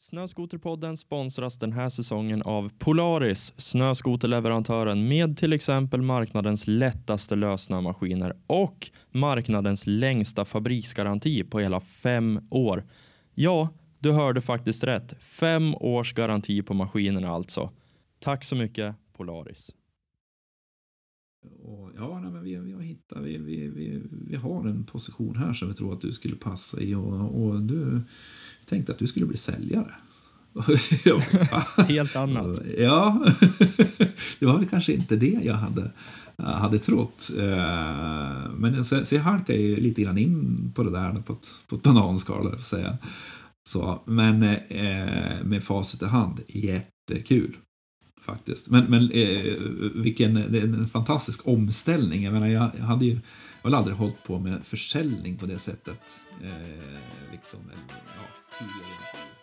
Snöskoterpodden sponsras den här säsongen av Polaris, snöskoterleverantören med till exempel marknadens lättaste lösnömaskiner och marknadens längsta fabriksgaranti på hela fem år. Ja, du hörde faktiskt rätt. Fem års garanti på maskinerna alltså. Tack så mycket Polaris. Och, ja, nej, men vi, vi har hittat, vi, vi, vi, vi har en position här som vi tror att du skulle passa i och, och du tänkte att du skulle bli säljare. Ja, Helt annat. Ja, det var väl kanske inte det jag hade, hade trott. Eh, men så, så jag halkade ju lite grann in på det där på ett, på ett bananskal, för säga. Så, men eh, med facit i hand, jättekul faktiskt. Men, men eh, vilken det är en fantastisk omställning. Jag menar, jag hade ju jag har aldrig hållit på med försäljning på det sättet. Eh, liksom, eller, ja, tidigare.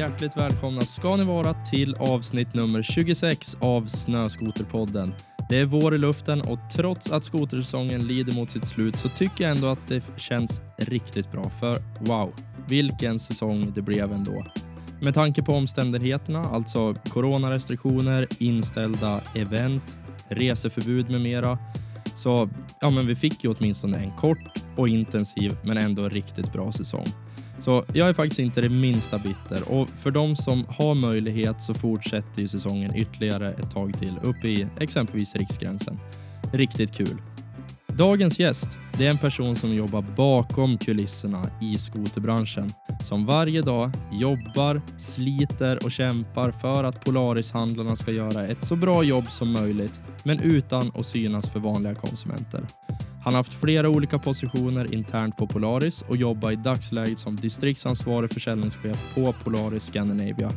Hjärtligt välkomna ska ni vara till avsnitt nummer 26 av Snöskoterpodden. Det är vår i luften och trots att skotersäsongen lider mot sitt slut så tycker jag ändå att det känns riktigt bra. För wow, vilken säsong det blev ändå. Med tanke på omständigheterna, alltså coronarestriktioner, inställda event, reseförbud med mera, så ja, men vi fick ju åtminstone en kort och intensiv men ändå riktigt bra säsong. Så jag är faktiskt inte det minsta bitter och för de som har möjlighet så fortsätter ju säsongen ytterligare ett tag till upp i exempelvis riksgränsen. Riktigt kul. Dagens gäst, det är en person som jobbar bakom kulisserna i skoterbranschen. Som varje dag jobbar, sliter och kämpar för att Polarishandlarna ska göra ett så bra jobb som möjligt, men utan att synas för vanliga konsumenter. Han har haft flera olika positioner internt på Polaris och jobbar i dagsläget som distriktsansvarig försäljningschef på Polaris Scandinavia.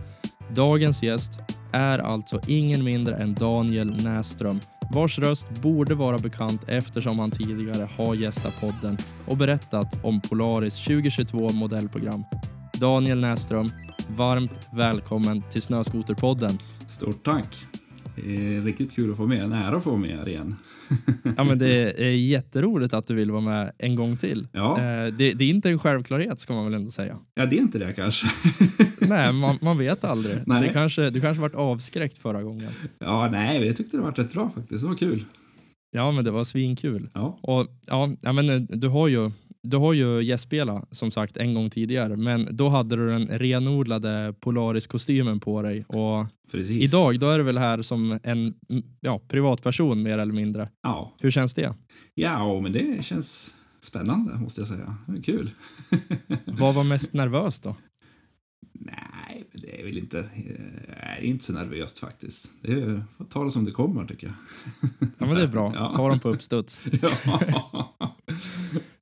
Dagens gäst är alltså ingen mindre än Daniel Näström vars röst borde vara bekant eftersom han tidigare har gästat podden och berättat om Polaris 2022 modellprogram. Daniel Näström, varmt välkommen till Snöskoterpodden. Stort tack. Det är riktigt kul att få med. En ära att få med er igen ja, men det är jätteroligt att du vill vara med en gång till. Ja. Eh, det, det, är inte en självklarhet ska man väl ändå säga. Ja, det är inte det kanske. nej, man, man, vet aldrig. Nej. Det kanske, du kanske varit avskräckt förra gången. Ja, nej, jag tyckte det var rätt bra faktiskt. Det var kul. Ja, men det var svinkul. Ja. Och, ja, men eh, du har ju du har ju gästspelat som sagt en gång tidigare, men då hade du den renodlade Polaris-kostymen på dig och Precis. idag då är du väl här som en ja, privatperson mer eller mindre. Ja. Hur känns det? Ja, men det känns spännande måste jag säga. Kul. Vad var mest nervöst då? Nej, det är väl inte, eh, är inte så nervöst faktiskt. Det är, får ta det som det kommer tycker jag. Ja, men det är bra. Ja. Ta dem på uppstuds. Ja.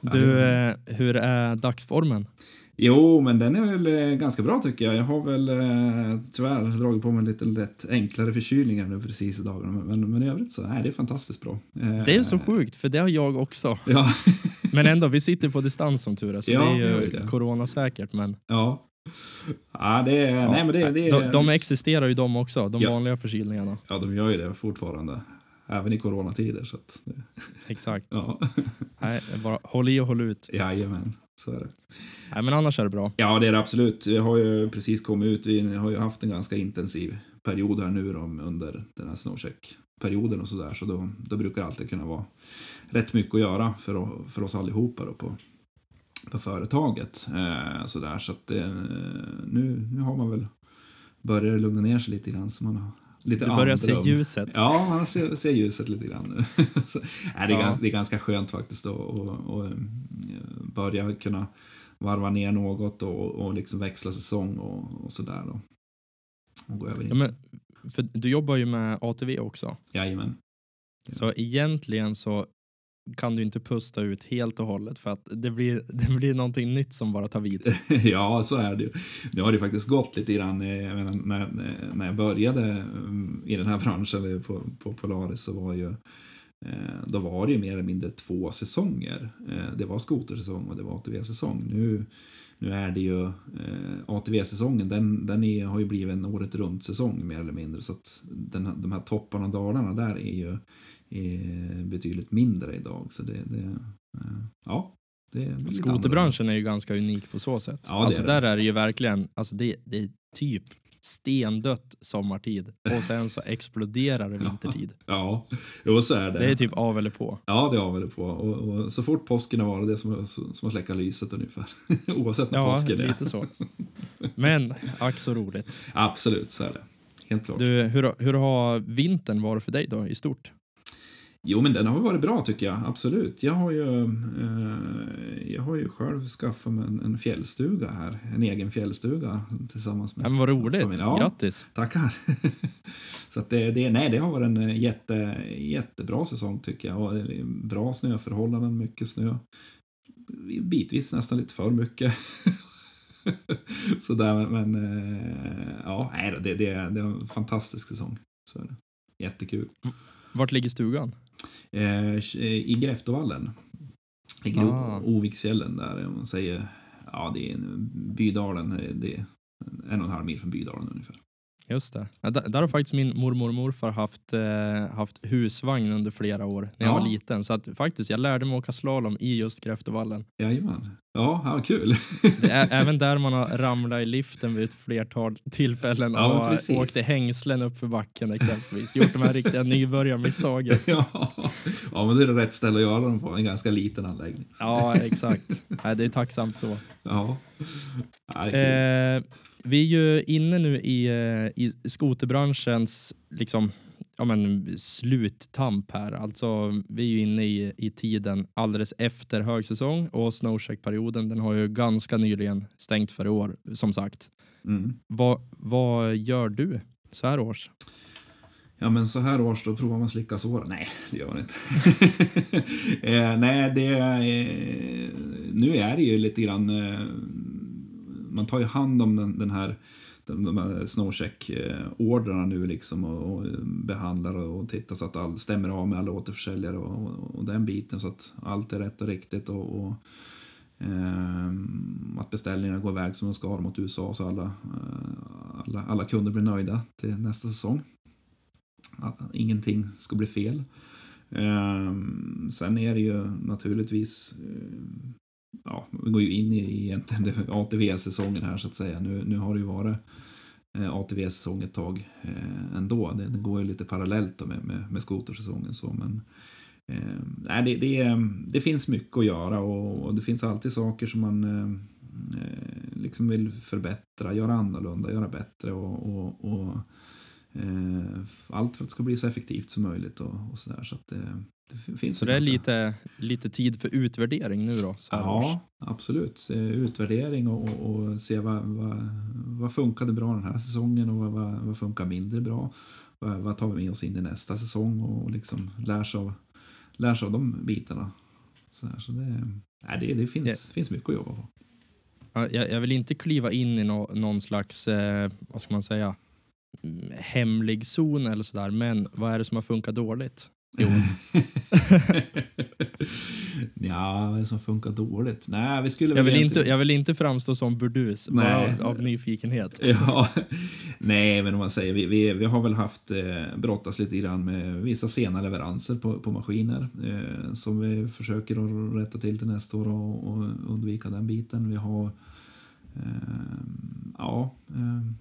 Du, eh, hur är dagsformen? Jo, men den är väl eh, ganska bra tycker jag. Jag har väl eh, tyvärr dragit på mig lite lätt enklare förkylningar nu precis i dagarna. Men, men i övrigt så är det fantastiskt bra. Det är så sjukt, för det har jag också. Ja. men ändå, vi sitter på distans som tur är, så ja, det är ju det. coronasäkert. Men... Ja. Ja, det är, ja. Nej, men det, det. De, de existerar ju de också, de ja. vanliga förkylningarna. Ja, de gör ju det fortfarande även i coronatider. Så att, Exakt. Ja. Nej, bara håll i och håll ut. Jajamän, så är det. Nej, men annars är det bra. Ja, det är det absolut. Vi har ju precis kommit ut. Vi har ju haft en ganska intensiv period här nu då, under den här snowcheck-perioden och sådär. Så då, då brukar det alltid kunna vara rätt mycket att göra för, för oss allihopa då på, på företaget. Eh, sådär. Så att det, nu, nu har man väl börjat lugna ner sig lite grann. Så man har lite Du börjar se ljuset. Ja, man ser, ser ljuset lite grann nu. så, nej, det, är ja. ganska, det är ganska skönt faktiskt att och, och, eh, börja kunna varva ner något och, och liksom växla säsong och, och sådär. Då. Och gå över in. Ja, men, för du jobbar ju med ATV också. Jajamän. Så egentligen så kan du inte pusta ut helt och hållet för att det blir, det blir någonting nytt som bara tar vid. ja, så är det ju. Nu har det faktiskt gått lite grann. Eh, jag menar, när, eh, när jag började mm, i den här branschen på, på Polaris så var ju eh, då var det ju mer eller mindre två säsonger. Det var skotersäsong och det var ATV-säsong. Nu, nu är det ju ATV-säsongen, den, den är, har ju blivit en året runt säsong mer eller mindre. Så att den, de här topparna och dalarna där är ju är betydligt mindre idag. Så det, det eh, ja, det, det Skoterbranschen är ju ganska unik på så sätt. Ja, alltså är där är det ju verkligen, alltså det, det är typ stendött sommartid och sen så exploderar det vintertid. Ja, jo, så är det. Det är typ av eller på. Ja, det är av eller på. Och, och så fort påsken har varit det är som, som att släcka lyset ungefär. Oavsett när ja, påsken är. Ja, lite så. Men ack så roligt. Absolut, så är det. Helt klart. Du, hur, hur har vintern varit för dig då i stort? Jo, men den har varit bra tycker jag. Absolut. Jag har ju, eh, jag har ju själv skaffat mig en, en, fjällstuga här. En egen fjällstuga tillsammans med... Men vad roligt. Ja, Grattis. Tackar. Så att det, det, nej, det har varit en jätte, jättebra säsong tycker jag. Och bra snöförhållanden, mycket snö. Bitvis nästan lite för mycket. Sådär, men, men eh, ja, nej, det, det, det är en fantastisk säsong. Så är det. Jättekul. Vart ligger stugan? Eh, I Gräftovallen. I ah. Oviksfjällen där. Om man säger, ja det är Bydalen, eh, det är en och en halv mil från Bydalen ungefär. Just det. Ja, där, där, har faktiskt min mormor och morfar haft, eh, haft husvagn under flera år när jag ja. var liten. Så att faktiskt, jag lärde mig åka slalom i just Gräftevallen. Jajamän. Ja, ja kul. även där man har ramlat i liften vid ett flertal tillfällen ja, och åkt i hängslen upp för backen exempelvis. Gjort de här riktiga nybörjarmisstagen. ja. ja, men det är det rätt ställe att göra dem på. En ganska liten anläggning. ja, exakt. Nej, det är tacksamt så. Ja. Nej, vi är ju inne nu i, eh, i skoterbranschens liksom, ja, men, sluttamp här. Alltså, vi är ju inne i, i tiden alldeles efter högsäsong och snowcheck-perioden den har ju ganska nyligen stängt för i år, som sagt. Mm. Vad, vad gör du så här års? Ja men så här års då provar man slicka såren. Nej, det gör man inte. eh, nej, det... Eh, nu är det ju lite grann... Eh, man tar ju hand om den, den här de här snowcheck-ordrarna nu liksom och, och, eh, behandlar och tittar så att allt stämmer av med alla återförsäljare och, och, och den biten så att allt är rätt och riktigt och, och eh, att beställningarna går iväg som de ska mot USA så alla, eh, alla, alla kunder blir nöjda till nästa säsong. Att ingenting ska bli fel. Eh, sen är det ju naturligtvis eh, ja, vi går ju in i egentligen ATV-säsongen här så att säga. Nu, nu har det ju varit eh, ATV-säsong ett tag eh, ändå. Det, det går ju lite parallellt då med, med, med skotersäsongen så men eh, det, det, det finns mycket att göra och, och det finns alltid saker som man eh, eh liksom vill förbättra, göra annorlunda, göra bättre och, och, och allt för att det ska bli så effektivt som möjligt och, och sådär. Så att det, det finns så det är lite, lite tid för utvärdering nu då? ja, absolut. Utvärdering och, och, se vad, vad, vad funkade bra den här säsongen och vad, vad, vad funkar mindre bra. Vad, vad tar vi med oss in i nästa säsong och liksom lär sig av, lär sig av de bitarna. Så, här, så det, nej, det, det finns, det. finns mycket att jobba på. Jag, jag vill inte kliva in i no, någon slags, eh, vad ska man säga, hemlig zon eller sådär, men vad är det som har funkat dåligt? Jo. ja, vad är det som funkar dåligt? Nej, vi skulle jag, vill inte, jag vill inte framstå som burdus, bara av, nyfikenhet. ja, nej, men om man säger, vi, vi, vi har väl haft eh, brottas lite grann med vissa sena leveranser på, på maskiner eh, som vi försöker att rätta till till nästa år och, och undvika den biten. Vi har, eh, ja, eh,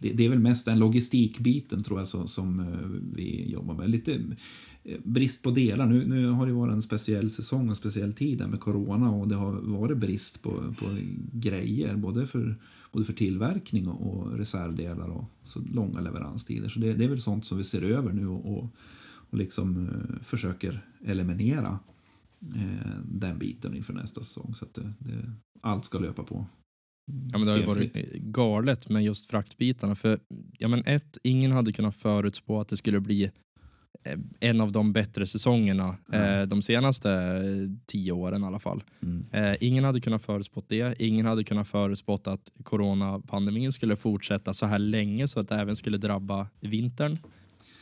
det, det, är väl mest den logistikbiten tror jag som, som vi jobbar med. Lite eh, brist på delar. Nu, nu har det varit en speciell säsong och speciell tid med corona och det har varit brist på, på grejer både för, både för tillverkning och, och reservdelar och så långa leveranstider. Så det, det, är väl sånt som vi ser över nu och, och, och liksom eh, försöker eliminera den biten inför nästa säsong så att det, det, allt ska löpa på. Ja, men det har ju varit galet med just fraktbitarna. För ja, men ett, ingen hade kunnat förutspå att det skulle bli eh, en av de bättre säsongerna Ja. eh, de senaste eh, tio åren i alla fall. Mm. Eh, ingen hade kunnat förutspått det. Ingen hade kunnat förutspått att coronapandemin skulle fortsätta så här länge så att det även skulle drabba vintern.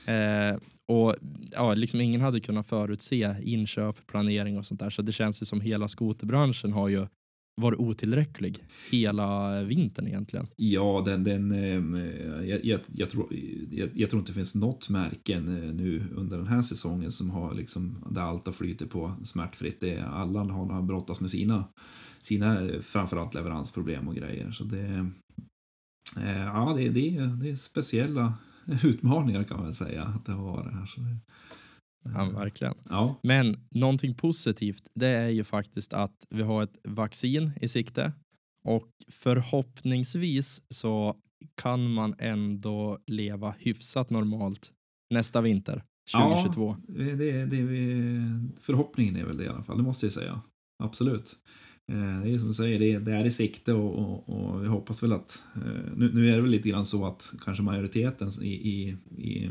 Eh, och ja, liksom Ingen hade kunnat förutse inköp, planering och sånt där. Så det känns ju som hela skoterbranschen har ju varit otillräcklig hela vintern egentligen. Ja, den, den, ehm, eh, jag, jag, jag, tror, jag, jag tror inte det finns något märken eh, nu under den här säsongen som har liksom, där allt har flyter på smärtfritt. Det alla har, har brottats med sina, sina eh, framförallt leveransproblem och grejer. Så det, ja, det, det, är- det är speciella utmaningar kan man väl säga att det har varit här. Så det, Ja, verkligen. ja, Men någonting positivt det är ju faktiskt att vi har ett vaccin i sikte och förhoppningsvis så kan man ändå leva hyfsat normalt nästa vinter 2022. det, det, det, förhoppningen är väl det i alla fall, det måste jag säga. Absolut. Eh, Det är som du säger, det är, det är i sikte och, och, och vi hoppas väl att... eh, Nu, nu är det väl lite grann så att kanske majoriteten i, i, i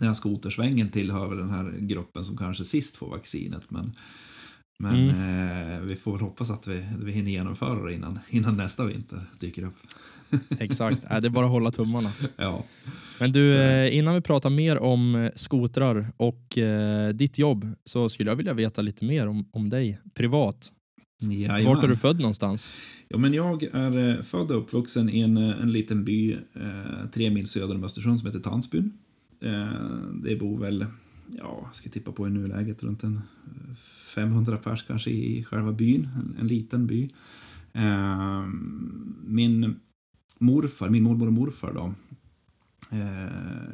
den här skotersvängen tillhör väl den här gruppen som kanske sist får vaccinet. Men, men eh, vi får väl hoppas att vi, vi hinner genomföra det innan, innan nästa vinter dyker upp. Exakt, äh, det är bara att hålla tummarna. Ja, Men du, eh, innan vi pratar mer om eh, skotrar och eh, ditt jobb så skulle jag vilja veta lite mer om, om dig privat. Jajamän. Vart är du född någonstans? Ja, men jag är eh, född och uppvuxen i en, eh, en liten by eh, tre mil söder om Östersund som heter Tandsbyn. Eh, det bor väl, ja, jag ska tippa på i nuläget runt en eh, 500 pers kanske i själva byn, en, en liten by. Eh, min morfar, min mormor och morfar då,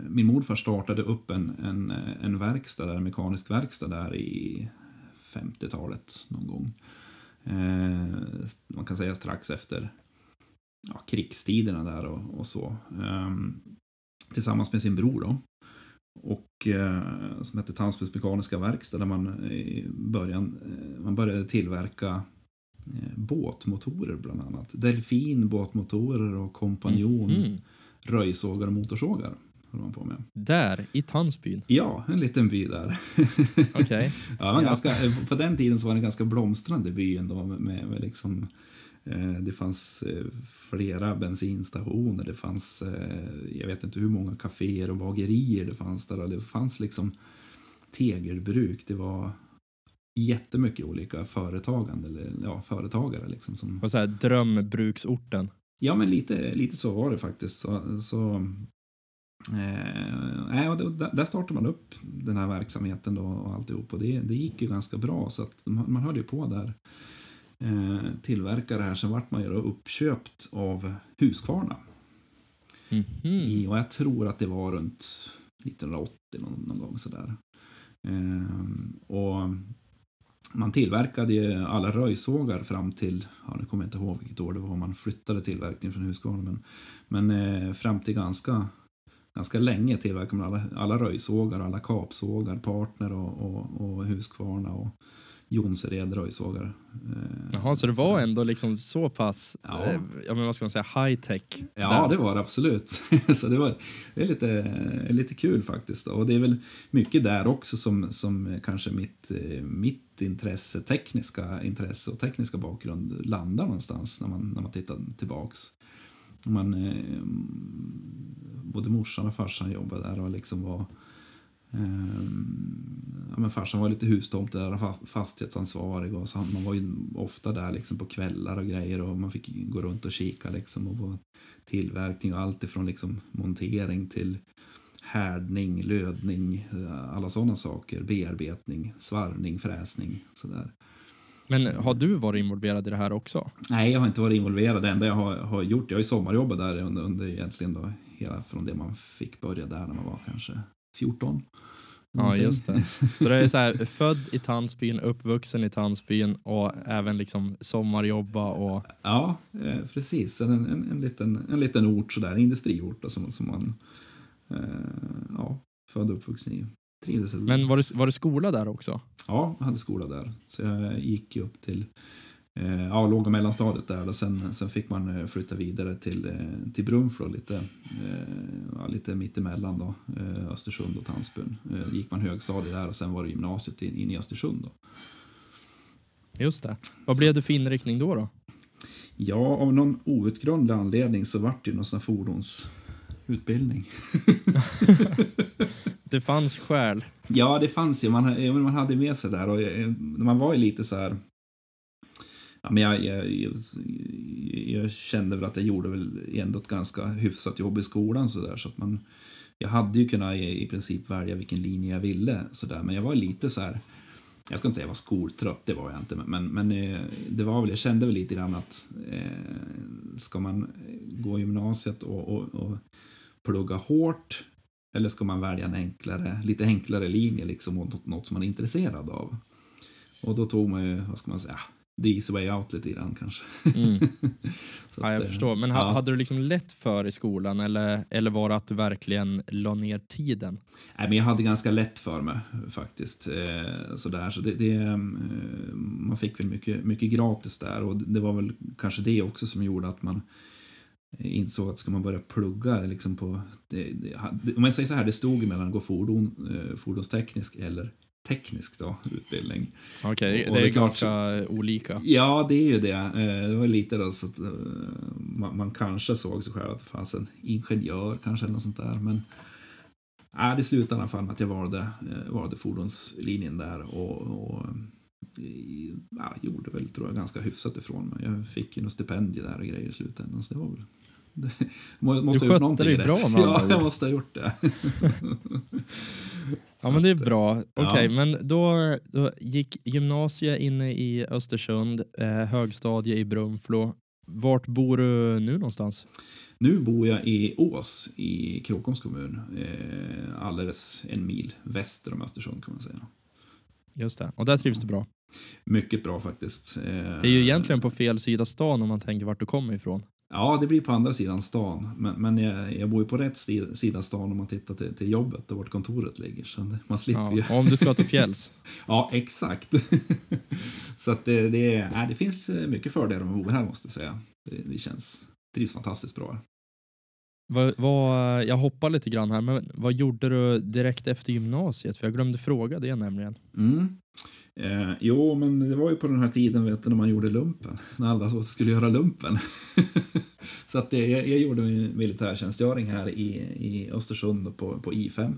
min morfar startade upp en, en, en verkstad, en mekanisk verkstad där i 50-talet någon gång. Man kan säga strax efter ja, krigstiderna där och, och så. Tillsammans med sin bror då. Och eh, som hette Tandsbyns Mekaniska Verkstad där man i början eh, man började tillverka eh, båtmotorer bland annat. Delfin båtmotorer och kompanjon Mm. röjsågar och motorsågar. man på med. Där, i Tandsbyn. Ja, en liten by där. Okej. Ja, Ja. Ganska, på den tiden så var det en ganska blomstrande by ändå med, med, liksom det fanns eh, flera bensinstationer, det fanns, eh, jag vet inte hur många kaféer och bagerier det fanns där. Det fanns liksom tegelbruk, det var jättemycket olika företagande, eller ja, företagare liksom. Som, Och så här, drömbruksorten. Ja, men lite, lite så var det faktiskt. Så, så, eh, och där startade man upp den här verksamheten då och alltihop. Och det, det gick ju ganska bra, så att man, man höll ju på där. Eh, tillverkare här, sen vart man ju då uppköpt av Husqvarna. Mhm. I, och jag tror att det var runt 1980 någon, någon gång sådär. Ehm, och man tillverkade ju alla röjsågar fram till, ja nu kommer jag inte ihåg vilket år det var man flyttade tillverkningen från Husqvarna, men, men eh, fram till ganska, ganska länge tillverkade man alla, alla röjsågar, alla kapsågar, Partner och, och, och Husqvarna och Jonsered röjsågar. Eh, Jaha, så det var ändå liksom så pass, Ja. eh, ja men vad ska man säga, high tech. Ja, där. det var det absolut. så det, var, det är lite, lite kul faktiskt. Och det är väl mycket där också som, som kanske mitt, eh, mitt intresse, tekniska intresse och tekniska bakgrund landar någonstans när man, när man tittar tillbaks. Man, både morsan och farsan jobbade där och liksom var ja, men farsan var lite hustomte där, fa- fastighetsansvarig och så man var ju ofta där liksom på kvällar och grejer och man fick gå runt och kika liksom och på tillverkning och allt ifrån liksom montering till härdning, lödning, eh, alla sådana saker, bearbetning, svarvning, fräsning, sådär. Men har du varit involverad i det här också? Nej, jag har inte varit involverad. Det enda jag har, har gjort, jag har ju sommarjobbat där under, under egentligen då hela från det man fick börja där när man var kanske 14. Ja, just det. Så det är så här, född i Tandsbyn, uppvuxen i Tandsbyn och även liksom sommarjobba och Ja, eh, precis. En, en, en, liten, en liten ort sådär, en industriort då, som, som man eh, ja, född och uppvuxen i. Trivdes. Men var det, var det skola där också? Ja, jag hade skola där. Så jag gick ju upp till ja, låg och mellanstadiet där och sen, sen fick man eh, flytta vidare till, eh, till Brunflo lite, eh, ja, lite mittemellan då, eh, Östersund och Tandsbyn. Eh, gick man högstadiet där och sen var det gymnasiet in, in i Östersund då. Just det. Vad blev det för inriktning då? då? Ja, av någon outgrundlig anledning så vart det någon sån fordonsutbildning. det fanns skäl. Ja, det fanns ju. Man, man hade med sig där och eh, man var ju lite så här Ja, men jag, jag, jag, jag, kände väl att jag gjorde väl ändå ett ganska hyfsat jobb i skolan så där så att man jag hade ju kunnat i, i princip välja vilken linje jag ville så där men jag var lite så här jag ska inte säga jag var skoltrött, det var jag inte, men, men eh, det var väl, jag kände väl lite grann att eh, ska man gå gymnasiet och, och, och plugga hårt eller ska man välja en enklare, lite enklare linje liksom mot något som man är intresserad av? Och då tog man ju, vad ska man säga, the easy way out lite grann kanske. Mm. ja, jag att, förstår. Men ja. hade du liksom lätt för i skolan eller, eller var det att du verkligen la ner tiden? Nej, men jag hade ganska lätt för mig faktiskt. Eh, sådär. Så det, det eh, man fick väl mycket, mycket gratis där och det var väl kanske det också som gjorde att man insåg att ska man börja plugga liksom på... Det, det, om jag säger så här, det stod mellan att gå fordon, eh, fordonsteknisk eller teknisk då, utbildning. Okej, okay, det är, är ganska olika. Ja, det är ju det. Eh, det var lite då så att eh, man, man kanske såg sig själv att det fanns en ingenjör kanske eller något sånt där. Men äh, det slutade i alla fall med att jag valde, valde fordonslinjen där och, och ja, gjorde väl tror jag ganska hyfsat ifrån mig. Jag fick ju något stipendium där och grejer i slutändan så det var väl måste du skötte dig bra med Ja, jag måste ha gjort det. Ja, men det är bra. Okej, okay, ja. men då, då gick gymnasiet inne i Östersund, eh, högstadie i Brunflo. Vart bor du nu någonstans? Nu bor jag i Ås i Krokoms kommun, eh, alldeles en mil väster om Östersund kan man säga. Just det, och där trivs du bra? Mycket bra faktiskt. Eh, det är ju egentligen på fel sida stan om man tänker vart du kommer ifrån. Ja, det blir på andra sidan stan. Men, men jag, jag bor ju på rätt sida stan om man tittar till, till jobbet och vart kontoret ligger. Så man slipper ja. Om du ska till fjälls. ja, exakt. så att det, det, äh, det finns mycket fördelar med att bo här måste jag säga. Det, det känns, trivs fantastiskt bra. Vad, vad, jag hoppar lite grann här, men vad gjorde du direkt efter gymnasiet? För jag glömde fråga det nämligen. Mm. Eh, jo, men det var ju på den här tiden vet du, när man gjorde lumpen. När alla så skulle göra lumpen. så att det, jag, jag gjorde min militärtjänstgöring här i, i Östersund på, på I5.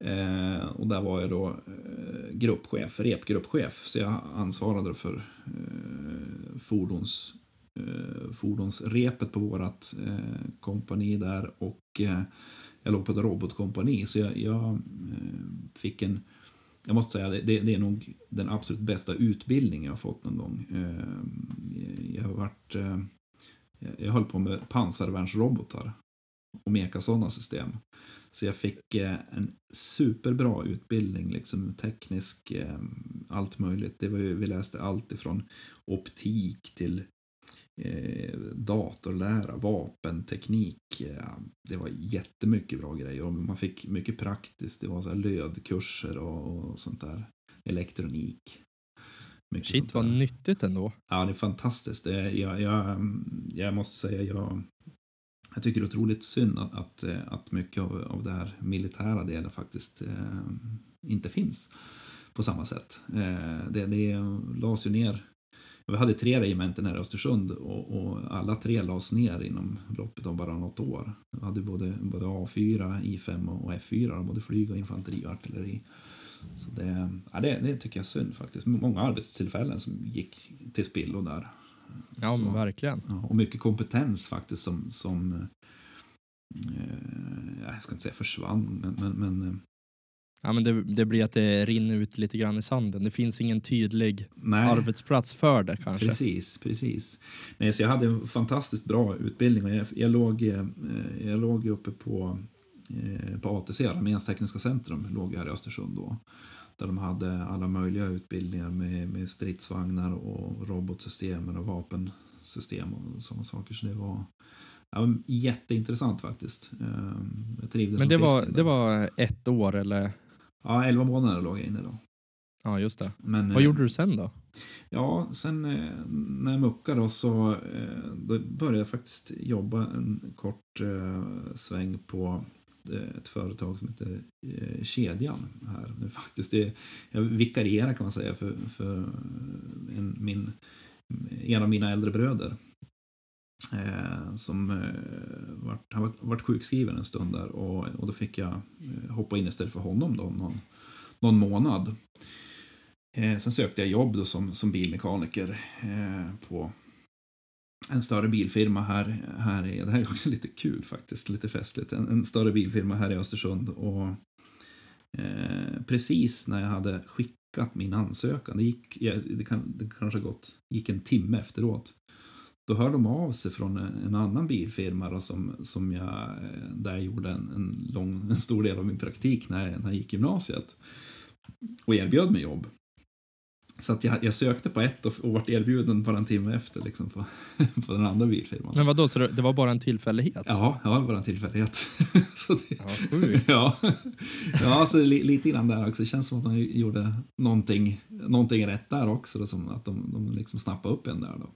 Eh, och där var jag då eh, gruppchef, repgruppchef. Så jag ansvarade för eh, fordons, eh, fordonsrepet på vårt eh, kompani där. Och eh, jag låg på ett robotkompani. Så jag, jag eh, fick en jag måste säga det, det är nog den absolut bästa utbildning jag har fått någon gång. Eh, jag har varit... Eh, jag höll på med pansarvärnsrobotar och meka sådana system. Så jag fick eh, en superbra utbildning, liksom teknisk, allt möjligt. Det var ju, vi läste allt ifrån optik till eh, datorlära, vapenteknik. Eh, det var jättemycket bra grejer och man fick mycket praktiskt. Det var så här lödkurser och, och sånt där. Elektronik. Mycket Shit vad nyttigt ändå. Ja, det är fantastiskt. Det, jag, jag, jag måste säga, jag, jag tycker det är otroligt synd att, att, att mycket av, av det här militära delen faktiskt eh, inte finns på samma sätt. Eh, det, det lades ju ner vi hade tre regementen här i Östersund och, och, alla tre lades ner inom loppet av bara något år. Vi hade både, både A4, I5 och F4, både flyg och infanteri och artilleri. Så det, ja, det, det tycker jag är synd faktiskt. Många arbetstillfällen som gick till spillo där. Ja, men verkligen. Ja, och mycket kompetens faktiskt som, som eh, jag ska inte säga försvann, men, men, men Ja, men det, det, blir att det rinner ut lite grann i sanden. Det finns ingen tydlig Nej. arbetsplats för det kanske. Precis, precis. Nej, så jag hade en fantastiskt bra utbildning och jag, jag, låg, eh, jag låg uppe på, eh, på ATC, Arméns tekniska centrum, låg här i Östersund då. Där de hade alla möjliga utbildningar med, med stridsvagnar och robotsystemen och vapensystem och sådana saker. Så det var, ja, jätteintressant faktiskt. Eh, jag trivdes Men det var, det var ett år eller? Ja, 11 månader låg jag inne då. Ja, just det. Men, Vad eh, gjorde du sen då? Ja, sen eh, när jag muckade då så eh, då började jag faktiskt jobba en kort eh, sväng på eh, ett företag som heter eh, Kedjan här. Nu faktiskt det, jag vikarierar kan man säga för, för en, min, en av mina äldre bröder. Eh, som eh, vart, han var- vart sjukskriven en stund där och, och då fick jag eh, hoppa in istället för honom då någon, någon månad. Eh, sen sökte jag jobb då som, som bilmekaniker eh, på en större bilfirma här, här i, det här är också lite kul faktiskt, lite festligt, en, en större bilfirma här i Östersund och eh, precis när jag hade skickat min ansökan, det gick, det, kan, det kanske gått, gick en timme efteråt, då hörde de av sig från en, annan bilfirma då, som, som jag, eh, där jag gjorde en, en, lång, en stor del av min praktik när, jag- när jag gick gymnasiet och erbjöd mig jobb. Så att jag, jag sökte på ett och, och vart erbjuden bara en timme efter liksom på, på den andra bilfirman. Men vad då så det, det var bara en tillfällighet? Ja, ja, bara en tillfällighet. så det, Ja, sjukt. ja, ja så li, lite grann där också. Det känns som att de gjorde någonting, någonting rätt där också. Då, som att de, de liksom snappade upp en där då.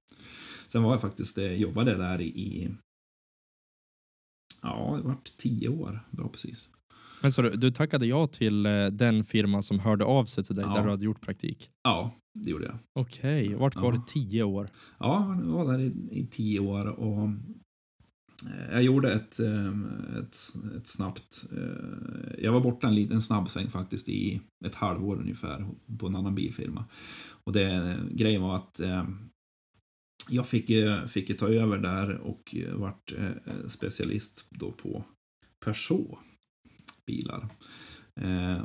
Sen var jag faktiskt, eh, jobbade där i, ja, det vart tio år. Bra precis. Men så du, du tackade ja till eh, den firma som hörde av sig till dig Ja. där du hade gjort praktik? Ja, det gjorde jag. Okej, vart kvar Ja. i tio år? Ja, jag var där i, i tio år och eh, jag gjorde ett, ett, ett snabbt... Jag var borta en, liten- en snabb sväng faktiskt i ett halvår ungefär på en annan bilfirma. Och det, grejen var att jag fick, eh, fick ju ta över där och eh, vart eh, specialist då på Peugeot bilar.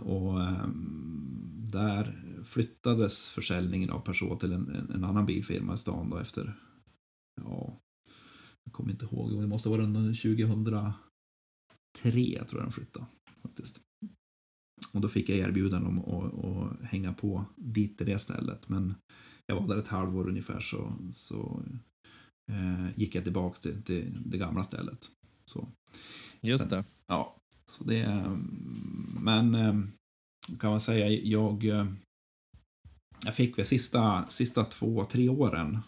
Och där flyttades försäljningen av Peugeot till en, en, annan bilfirma i stan då efter, ja, jag kommer inte ihåg, det måste vara under 2003 tror jag den flyttade faktiskt. Och då fick jag erbjudande om att, att hänga på dit till det stället. Men jag var där ett halvår ungefär så, så eh, gick jag tillbaks till, till det gamla stället. Så. Just Sen- det. Ja, så det... är- Men eh, kan man säga, jag... eh, Jag fick väl sista, sista två, tre åren.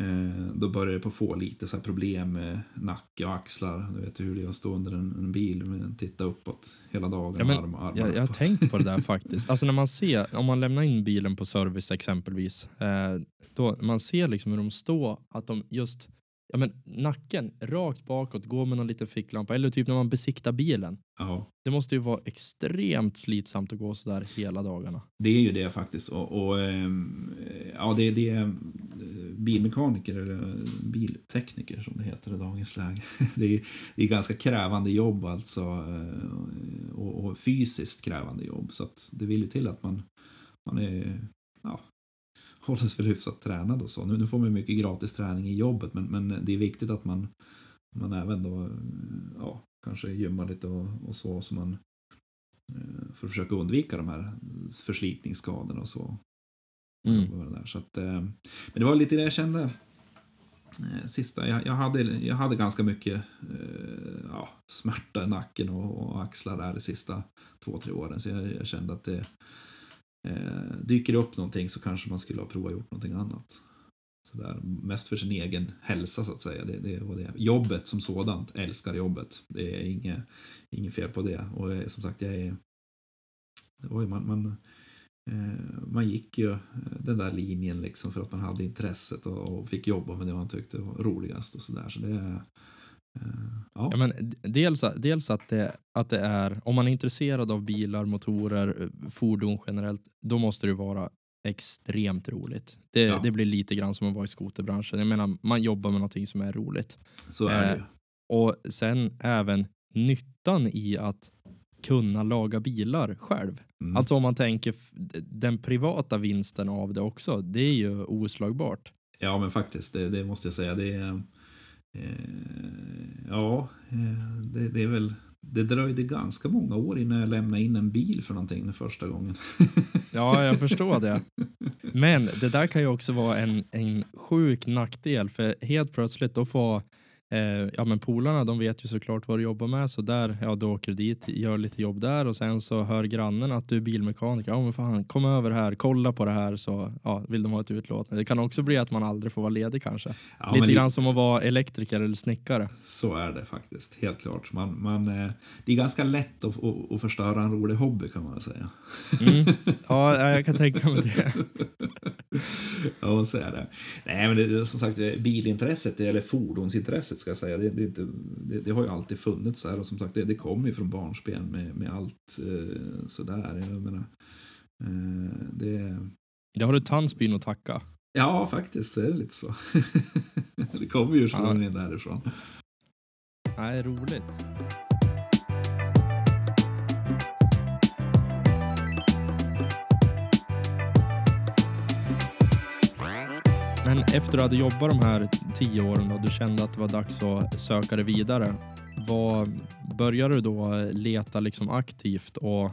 Eh, då började jag på få lite så problem med nacke och axlar. Du vet hur det är att stå under en, en bil och titta uppåt hela dagen. Ja, men arm, Jag, jag har tänkt på det där faktiskt. Alltså när man ser, om man lämnar in bilen på service exempelvis, eh, då man ser liksom hur de står, att de just, ja men nacken rakt bakåt, går med någon liten ficklampa, eller typ när man besiktar bilen. Ja, Det måste ju vara extremt slitsamt att gå sådär hela dagarna. det är ju det faktiskt. Och, och ehm, ja, det, det är bilmekaniker eller biltekniker som det heter i dagens läge. Det är, det är ganska krävande jobb alltså eh, och, och fysiskt krävande jobb. Så att det vill ju till att man, man är, ja, håller sig väl hyfsat tränad och så. Nu, nu får man ju mycket gratis träning i jobbet men, men det är viktigt att man, man även då, eh, ja, kanske gymmar lite och, och så, så man eh, för att försöka undvika de här förslitningsskadorna och så. Mm. Det där. Så att, eh, men det var lite det jag kände eh, sista. Jag, jag, hade, jag hade ganska mycket eh, ja, smärta i nacken och, och axlar där de sista två, tre åren. Så jag, jag kände att det eh, dyker det upp någonting så kanske man skulle ha provat gjort någonting annat. Så där, mest för sin egen hälsa så att säga. Det, det var det. Jobbet som sådant, älskar jobbet. Det är inget, inget fel på det. Och eh, som sagt, jag är... Det var ju man, man, man gick ju eh, den där linjen liksom för att man hade intresset och, fick jobba med det man tyckte var roligast och sådär. Så det. Eh, ja. Ja, men dels, dels att, det, att det är, om man är intresserad av bilar, motorer, eh, fordon generellt, då måste det vara extremt roligt. Det, Ja. det blir lite grann som att vara i skoterbranschen. Jag menar, man jobbar med någonting som är roligt. så är det eh. Och sen även nyttan i att kunna laga bilar själv. Mm. Alltså om man tänker den privata vinsten av det också, det är ju oslagbart. Ja, men faktiskt, det, det måste jag säga. Det är... Eh, ja, eh, det, det är väl... Det dröjde ganska många år innan jag lämnade in en bil för någonting den första gången. Ja, jag förstår det. Men det där kan ju också vara en, en sjuk nackdel för helt plötsligt då får Eh, ja men polarna de vet ju såklart vad du jobbar med så där, ja då åker du dit, gör lite jobb där och sen så hör grannen att du är bilmekaniker. Ja men fan, kom över här, kolla på det här så ja, vill de ha ett utlåtande. Det kan också bli att man aldrig får vara ledig kanske. Ja, lite grann som att vara elektriker eller snickare. Så är det faktiskt, helt klart. Man, man, eh, det är ganska lätt att, att, att förstöra en rolig hobby kan man säga. Mm. Ja, jag kan tänka mig det. ja, så är det. Nej, men det, som sagt, bilintresset, eller fordonsintresset ska jag säga, det, det, inte, det, det har ju alltid funnits där och som sagt, det, det kommer ju från barnsben med, med allt eh, sådär. Jag menar, eh, det... Det har du Tandsbyn att tacka. Ja, faktiskt så är det lite så. det kommer ju ursprungligen ja. därifrån. Nej, roligt. Men efter att du hade jobbat de här tio åren och du kände att det var dags att söka dig vidare. Vad började du då leta liksom aktivt och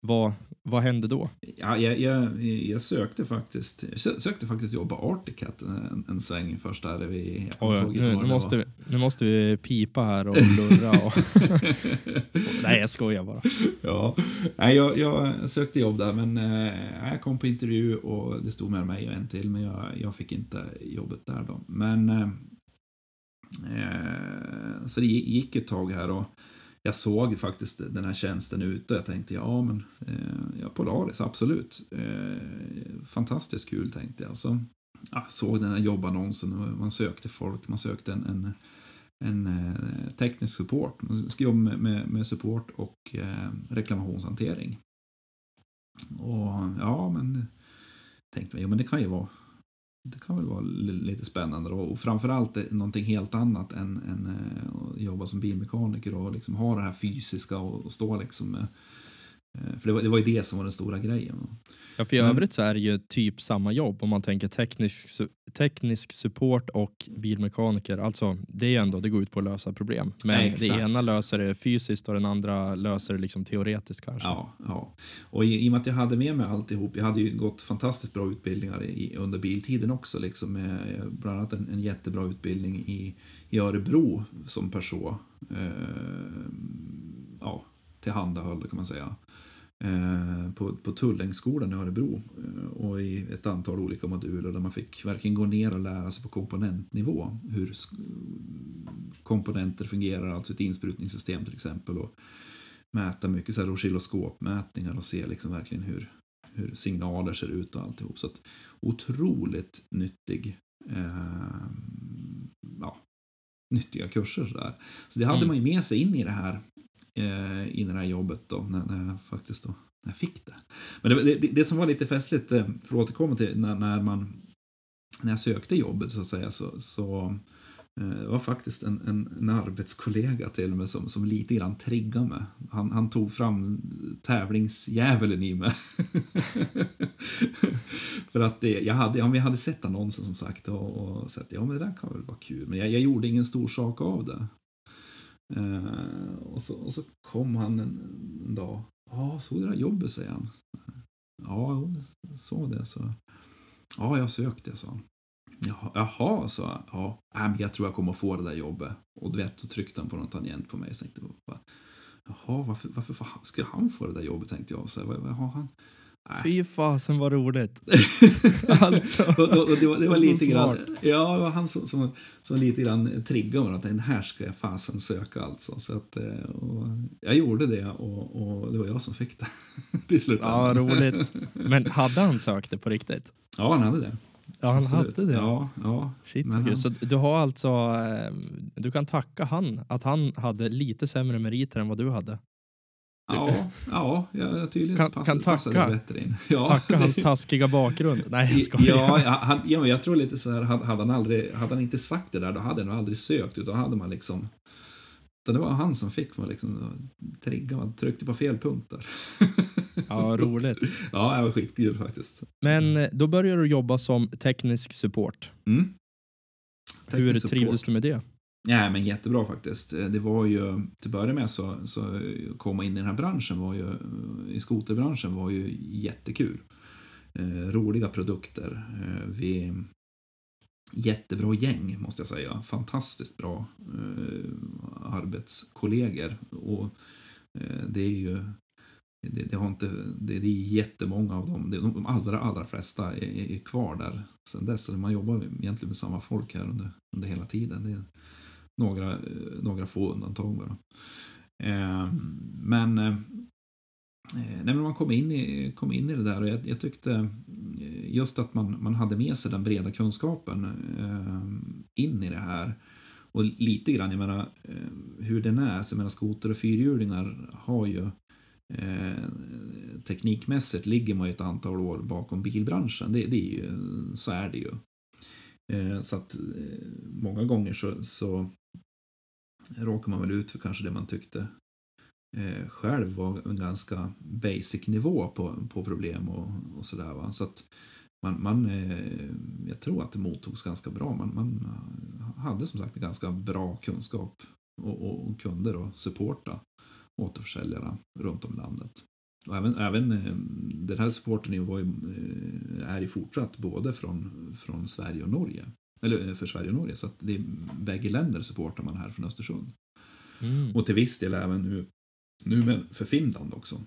vad, vad hände då? Ja, jag, jag, jag sökte faktiskt sökte faktiskt jobba Articat en, en sväng först där vi Oj, nu, nu, måste vi, nu måste vi pipa här och blurra. Och Nej, jag skojar bara. Ja, Nej, jag, jag sökte jobb där, men äh, jag kom på intervju och det stod med mig och en till, men jag, jag fick inte jobbet där då. Men äh, så det gick ett tag här och jag såg faktiskt den här tjänsten ute och jag tänkte ja men eh, ja, Polaris absolut. Eh, fantastiskt kul tänkte jag. Så ja, såg den här jobbannonsen och man sökte folk, man sökte en, en, en eh, teknisk support. Man ska jobba med, med, med support och eh, reklamationshantering. Och ja men tänkte jag, ja men det kan ju vara det kan väl vara lite spännande då. och framförallt någonting helt annat än, än eh, att jobba som bilmekaniker och liksom ha det här fysiska och, och stå liksom med, för det var, det var ju det som var den stora grejen. Ja, för i mm. övrigt så är det ju typ samma jobb om man tänker teknisk, teknisk support och bilmekaniker. Alltså det är ändå, det går ut på att lösa problem. Men Nej, det ena löser det fysiskt och den andra löser det liksom teoretiskt kanske. Ja, ja. och i, i och med att jag hade med mig alltihop, jag hade ju gått fantastiskt bra utbildningar i, under biltiden också, liksom med bland annat en, en jättebra utbildning i, i Örebro som person. Eh, ja, tillhandahöll kan man säga. Eh, på, på Tullängsskolan i Örebro eh, och i ett antal olika moduler där man fick verkligen gå ner och lära sig på komponentnivå hur komponenter fungerar, alltså ett insprutningssystem till exempel och mäta mycket så här oscilloskopmätningar och se liksom verkligen hur, hur signaler ser ut och alltihop. Så att otroligt nyttig eh, ja, nyttiga kurser. Så, där. så det hade mm. man ju med sig in i det här Eh, i det här jobbet då, när, när jag faktiskt då, när jag fick det. Men det, det, det som var lite festligt, eh, för att återkomma till när, när man när jag sökte jobbet så att säga så, så det var faktiskt en, en, en arbetskollega till mig som, som lite grann triggade mig. Han, han tog fram tävlingsdjävulen i mig. För att det, jag hade, ja, jag hade sett annonsen som sagt och, och sett ja men det där kan väl vara kul. Men jag, jag gjorde ingen stor sak av det. Eh, och, så, och så kom han en, en dag. Ja, såg du det här jobbet, säger han. Ja, jag såg det. Så. Ja, jag sökte, sa han. Jaha, sa jag. Ja, men jag tror jag kommer att få det där jobbet. Och du vet, så tryckte han på någon tangent på mig. Tänkte, Jaha, varför, varför skulle han få det där jobbet, tänkte jag. Så, vad, vad har han? Fy fasen vad roligt. alltså, och, och, det var, det var lite grann, ja, det var han som, som, som lite grann triggade mig att den här ska jag fasen söka alltså. Så att, eh, jag gjorde det och, och, det var jag som fick det till slut. Ja, roligt. Men hade han sökt det på riktigt? Ja, han hade det. Ja, han Absolut. hade det. Ja, ja. Shit, han... Så du har alltså, eh, du kan tacka han att han hade lite sämre meriter än vad du hade? Ja, ja, jag tydligen kan, pass, kan tacka, bättre in. Ja, tacka hans taskiga bakgrund. Nej, jag skojar. Ja, han, ja, jag tror lite så här, hade han, aldrig, hade han inte sagt det där, då hade han nog aldrig sökt, utan hade man liksom det var han som fick mig liksom trigga, man tryckte på fel punkter. Ja, roligt. ja, det var skitkul faktiskt. Men eh, då började du jobba som teknisk support. Mm. Teknisk Hur trivdes du med det? Nej, men jättebra faktiskt. Eh, det var ju, till att börja med så, så eh, komma in i den här branschen var ju, eh, i skoterbranschen var ju jättekul. Eh, roliga produkter. Eh, vi, jättebra gäng måste jag säga. Fantastiskt bra eh, arbetskollegor. Och det är ju det, det, har inte, det, det är jättemånga av dem. Det, de allra, allra flesta är, är kvar där sen dess. Man jobbar egentligen med samma folk här under, under hela tiden. Det är några, eh, några få undantag bara. Ehm, eh, men eh, nej, men man kom in, i, kom in i det där och jag, jag tyckte eh, just att man, man hade med sig den breda kunskapen eh, in i det här. Och lite grann, jag menar eh, hur den är, så jag menar skoter och fyrhjulingar har ju eh, teknikmässigt ligger man ju ett antal år bakom bilbranschen. Det, det är ju, så är det ju. Eh, så att eh, många gånger så, så råkar man väl ut för kanske det man tyckte eh, själv var en ganska basic nivå på, på problem och, och sådär. Va? Så att man, man eh, jag tror att det mottogs ganska bra. Man, man hade som sagt ganska bra kunskap och, och, och kunde då supporta återförsäljarna runt om i landet. Och även, även eh, den här supporten var ju, eh, är ju fortsatt både från, från Sverige och Norge. Eller eh, för Sverige och Norge, så att det är bägge länder supportar man här från Östersund. Mm. Och till viss del även nu, nu med, för Finland också.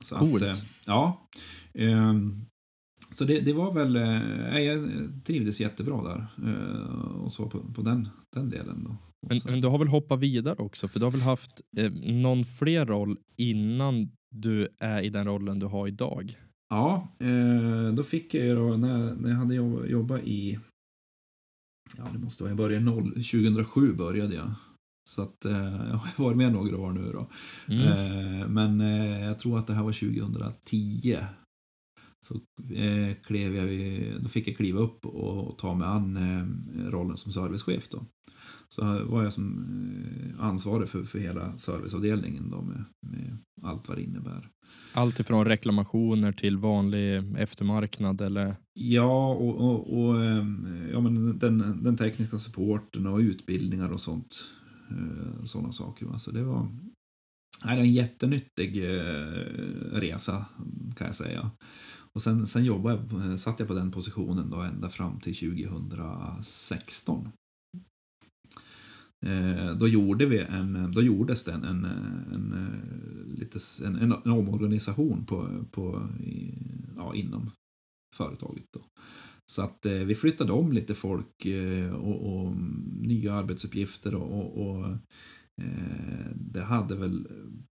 Så Coolt. Att, ja. Eh, så det, det var väl, eh, jag trivdes jättebra där. Eh, och så på, på den, den delen då. Men, men, du har väl hoppat vidare också? För du har väl haft eh, någon fler roll innan du är i den rollen du har idag? Ja, eh, då fick jag ju då när, när jag hade jobbat i Ja, det måste vara, jag började 0, 2007 började jag. Så att eh, jag har varit med några år nu då. Mm. Eh, men jag tror att det här var 2010. Så klev jag, då fick jag kliva upp och, ta mig an rollen som servicechef då så var jag som eh, ansvarig för, för hela serviceavdelningen då med, med allt vad det innebär. Allt ifrån reklamationer till vanlig eftermarknad eller? Ja, och, och, och ehm, ja, men den, den tekniska supporten och utbildningar och sånt. Eh, Sådana saker. Så det var nej, en jättenyttig eh, resa kan jag säga. Och sen, sen jobbade jag, satt jag på den positionen då ända fram till 2016. Eh, då, gjorde vi en, eh, då gjordes det en, eh, en, en, lite, en, en, en omorganisation på, på, ja, inom företaget. Då. Så att eh, vi flyttade om lite folk eh, och, och, mm, nya arbetsuppgifter och, och, och eh, det hade väl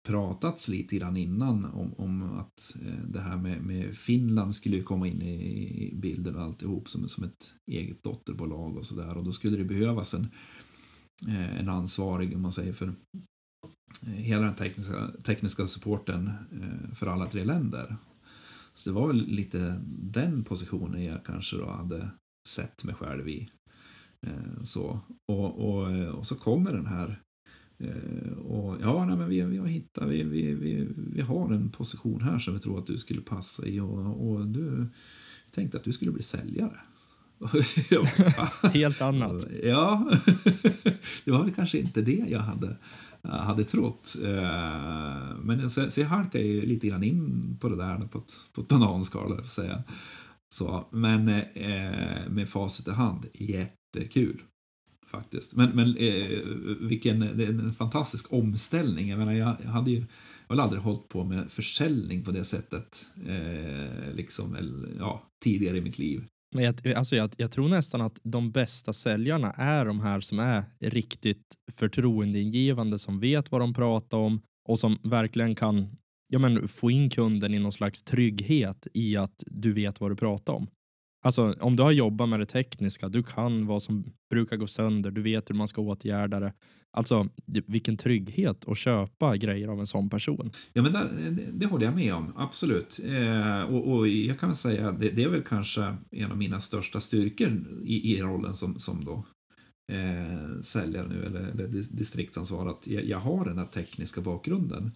pratats lite grann innan om, om att det här med, med, Finland skulle komma in i, bilden och alltihop som, som ett eget dotterbolag och sådär och då skulle det behövas en Eh, en ansvarig, om man säger, för eh, hela den tekniska, tekniska supporten eh, för alla tre länder. Så det var väl lite den positionen jag kanske då hade sett mig själv i. Eh, så. Och, och, och så kommer den här och ja, nej, men vi, vi har hittat, vi, vi, vi, vi har en position här som vi tror att du skulle passa i och, och du tänkte att du skulle bli säljare. Helt annat. Ja, det var väl kanske inte det jag hade, hade trott. Eh, men så, så jag halkade ju lite grann in på det där på ett, på ett bananskal, för säga. Så, men eh, med facit i hand, jättekul. Faktiskt. Men, men eh, vilken en fantastisk omställning. Jag menar, jag hade ju jag har aldrig hållit på med försäljning på det sättet eh, liksom, eller, ja, tidigare i mitt liv. Men jag, alltså jag, jag, tror nästan att de bästa säljarna är de här som är riktigt förtroendeingivande, som vet vad de pratar om och som verkligen kan ja men, få in kunden i någon slags trygghet i att du vet vad du pratar om. Alltså om du har jobbat med det tekniska, du kan vad som brukar gå sönder, du vet hur man ska åtgärda det. Alltså vilken trygghet att köpa grejer av en sån person. Ja men det, det håller jag med om, absolut. Eh, och, och, jag kan säga det, det är väl kanske en av mina största styrkor i, i rollen som, som då eh, säljare nu eller, eller distriktsansvarig. Att jag, jag, har den här tekniska bakgrunden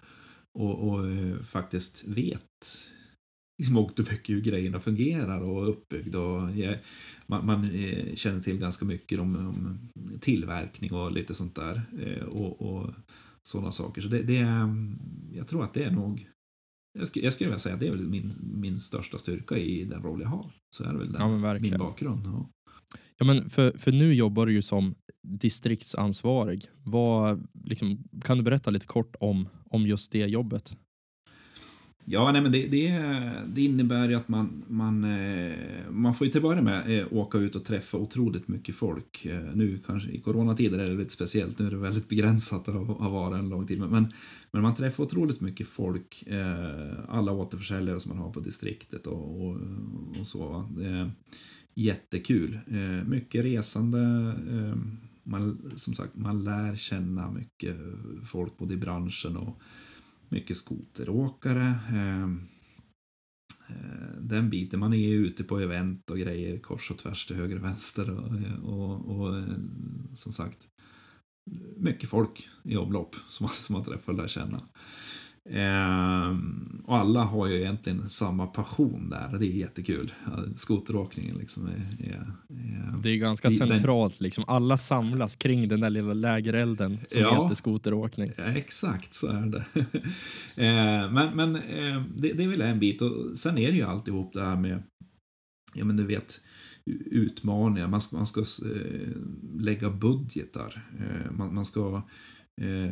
och, och eh, faktiskt vet liksom och mycket hur grejerna fungerar och är uppbyggda. Och man, man eh, känner till ganska mycket om, om, tillverkning och lite sånt där. Eh, och, och sådana saker. Så det, det, är, jag tror att det är nog jag skulle, jag skulle vilja säga att det är väl min, min största styrka i den roll jag har. Så är det väl den, ja, min bakgrund. Ja. Ja, men för, för nu jobbar du ju som distriktsansvarig. Vad, liksom, kan du berätta lite kort om, om just det jobbet? Ja, nej, men det, det, det innebär ju att man, man, eh, man får ju till att börja med eh, åka ut och träffa otroligt mycket folk. Eh, nu kanske i coronatider är det lite speciellt, nu är det väldigt begränsat att ha varit en lång tid. Men, men man träffar otroligt mycket folk, alla återförsäljare som man har på distriktet och, och, och så. Det är jättekul. Mycket resande. Man, som sagt, man lär känna mycket folk både i branschen och mycket skoteråkare. Ehm, eh, den biten, man är ju ute på event och grejer kors och tvärs till höger och vänster och, och, och eh, som sagt mycket folk i omlopp som man, som man träffar och lär känna. Ehm, och alla har ju egentligen samma passion där. Det är jättekul. Skoteråkningen liksom är, är, är, Det är ganska den, centralt liksom. Alla samlas kring den där lilla lägerelden som ja, heter skoteråkning. Exakt så är det. ehm, men men eh, det, det är väl en bit. Och sen är det ju alltihop det här med, ja men du vet, utmaningar. Man ska, man ska eh, lägga budgetar. Eh, man, man ska eh,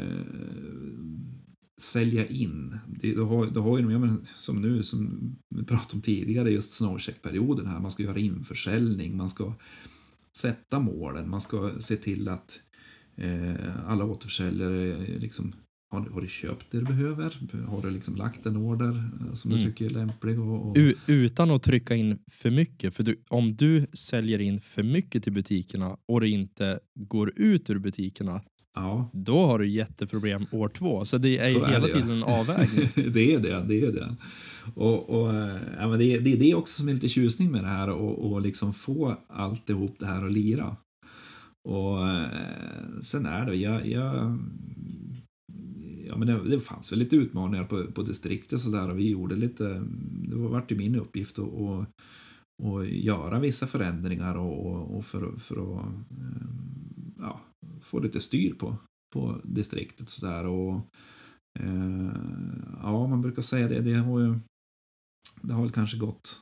sälja in. Det, du, har, du har ju, ja, men, som nu, som vi pratade om tidigare, just snowcheck-perioden här. Man ska göra införsäljning, man ska sätta målen, man ska se till att eh, alla återförsäljare liksom har, har du köpt det du behöver? Har du liksom lagt en order eh, som mm. du tycker är lämplig? Och, och... Utan att trycka in för mycket. För du, om du säljer in för mycket till butikerna och det inte går ut ur butikerna Ja. Då har du jätteproblem år två. Så det är ju hela det, tiden en avvägning. det är det. det, är det. Och, och, ja, men det, är, det är det också som är lite tjusning med det här och, och liksom få alltihop det här att lira. Och eh, sen är det, jag, jag ja, men det, det, fanns väl lite utmaningar på, på distriktet sådär och vi gjorde lite, det var ju min uppgift att och, och göra vissa förändringar och, och, och för, för att eh, ja, få lite styr på, på distriktet sådär och eh, ja, man brukar säga det, det har ju det har väl kanske gått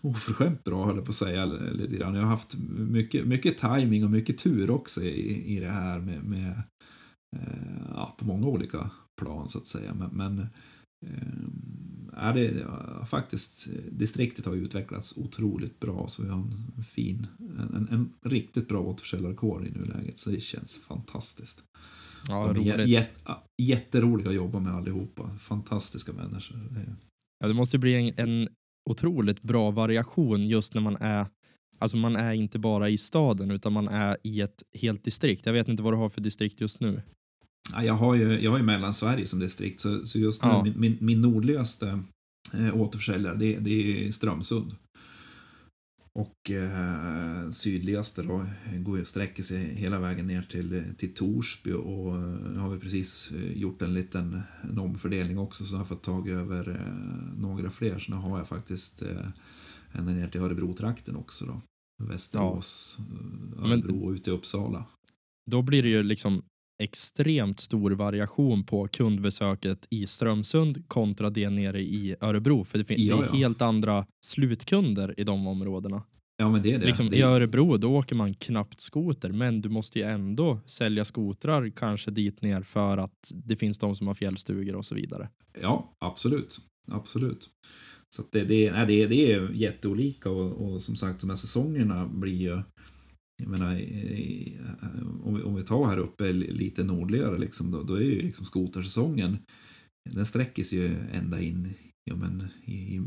oförskämt bra höll jag på att säga lite grann. Jag har haft mycket, mycket timing och mycket tur också i, i det här med, med eh, ja, på många olika plan så att säga. Men, men eh, är det, ja, faktiskt, distriktet har utvecklats otroligt bra så vi har en fin, en, en riktigt bra återförsäljarkår i nuläget så det känns fantastiskt. Ja, De är jät, jätteroliga att jobba med allihopa, fantastiska människor. Ja, det måste bli en, en otroligt bra variation just när man är Alltså man är inte bara i staden utan man är i ett helt distrikt. Jag vet inte vad du har för distrikt just nu. Ja, jag har ju, jag har ju Mellansverige som distrikt så, så just nu ja. min, min, min, nordligaste eh, återförsäljare det, det är Strömsund. Och eh, sydligaste då går, sträcker sig hela vägen ner till, till Torsby och nu har vi precis eh, gjort en liten en omfördelning också så jag har fått tag över eh, några fler. Så nu har jag faktiskt eh, ända ner till Örebro-trakten också då. Västerås, ja. Örebro och ute i Uppsala. Då blir det ju liksom extremt stor variation på kundbesöket i Strömsund kontra det nere i Örebro. För det, ja, det är helt andra slutkunder i de områdena. Ja, men det är det. Liksom, det I Örebro då åker man knappt skoter men du måste ju ändå sälja skotrar kanske dit ner för att det finns de som har fjällstugor och så vidare. Ja, absolut. Absolut. Så det, det, nej, det, det är jätteolika och, och som sagt de här säsongerna blir ju jag menar, om vi, om vi tar här uppe lite nordligare liksom, då, då är ju liksom skotersäsongen den sträcker sig ju ända in ja, men, i, i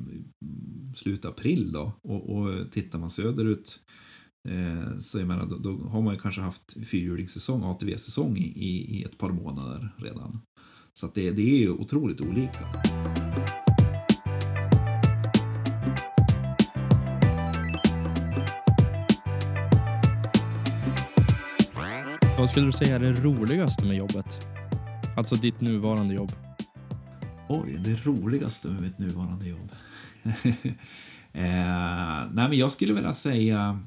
slutet av april då. Och, och tittar man söderut eh, så jag menar, då, då, har man ju kanske haft fyrhjulingssäsong, ATV-säsong i, i, ett par månader redan. Så att det, det är ju otroligt olika. Vad skulle du säga är det roligaste med jobbet? Alltså ditt nuvarande jobb. Oj, det roligaste med mitt nuvarande jobb. eh, nej, men jag skulle vilja säga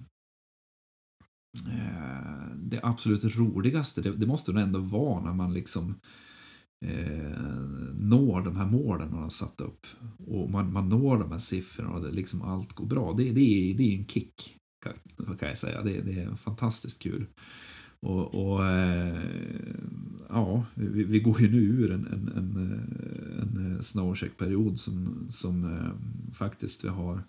eh, det absolut roligaste, det, det, måste nog ändå vara när man liksom eh, når de här målen man har satt upp. Och man, man når de här siffrorna och det, liksom allt går bra. Det, det, är, det är en kick. kan, så kan jag säga. Det, det är fantastiskt kul. Och, och eh, ja, vi, vi, går ju nu ur en, en, en, en snowcheck-period som, som eh, faktiskt vi har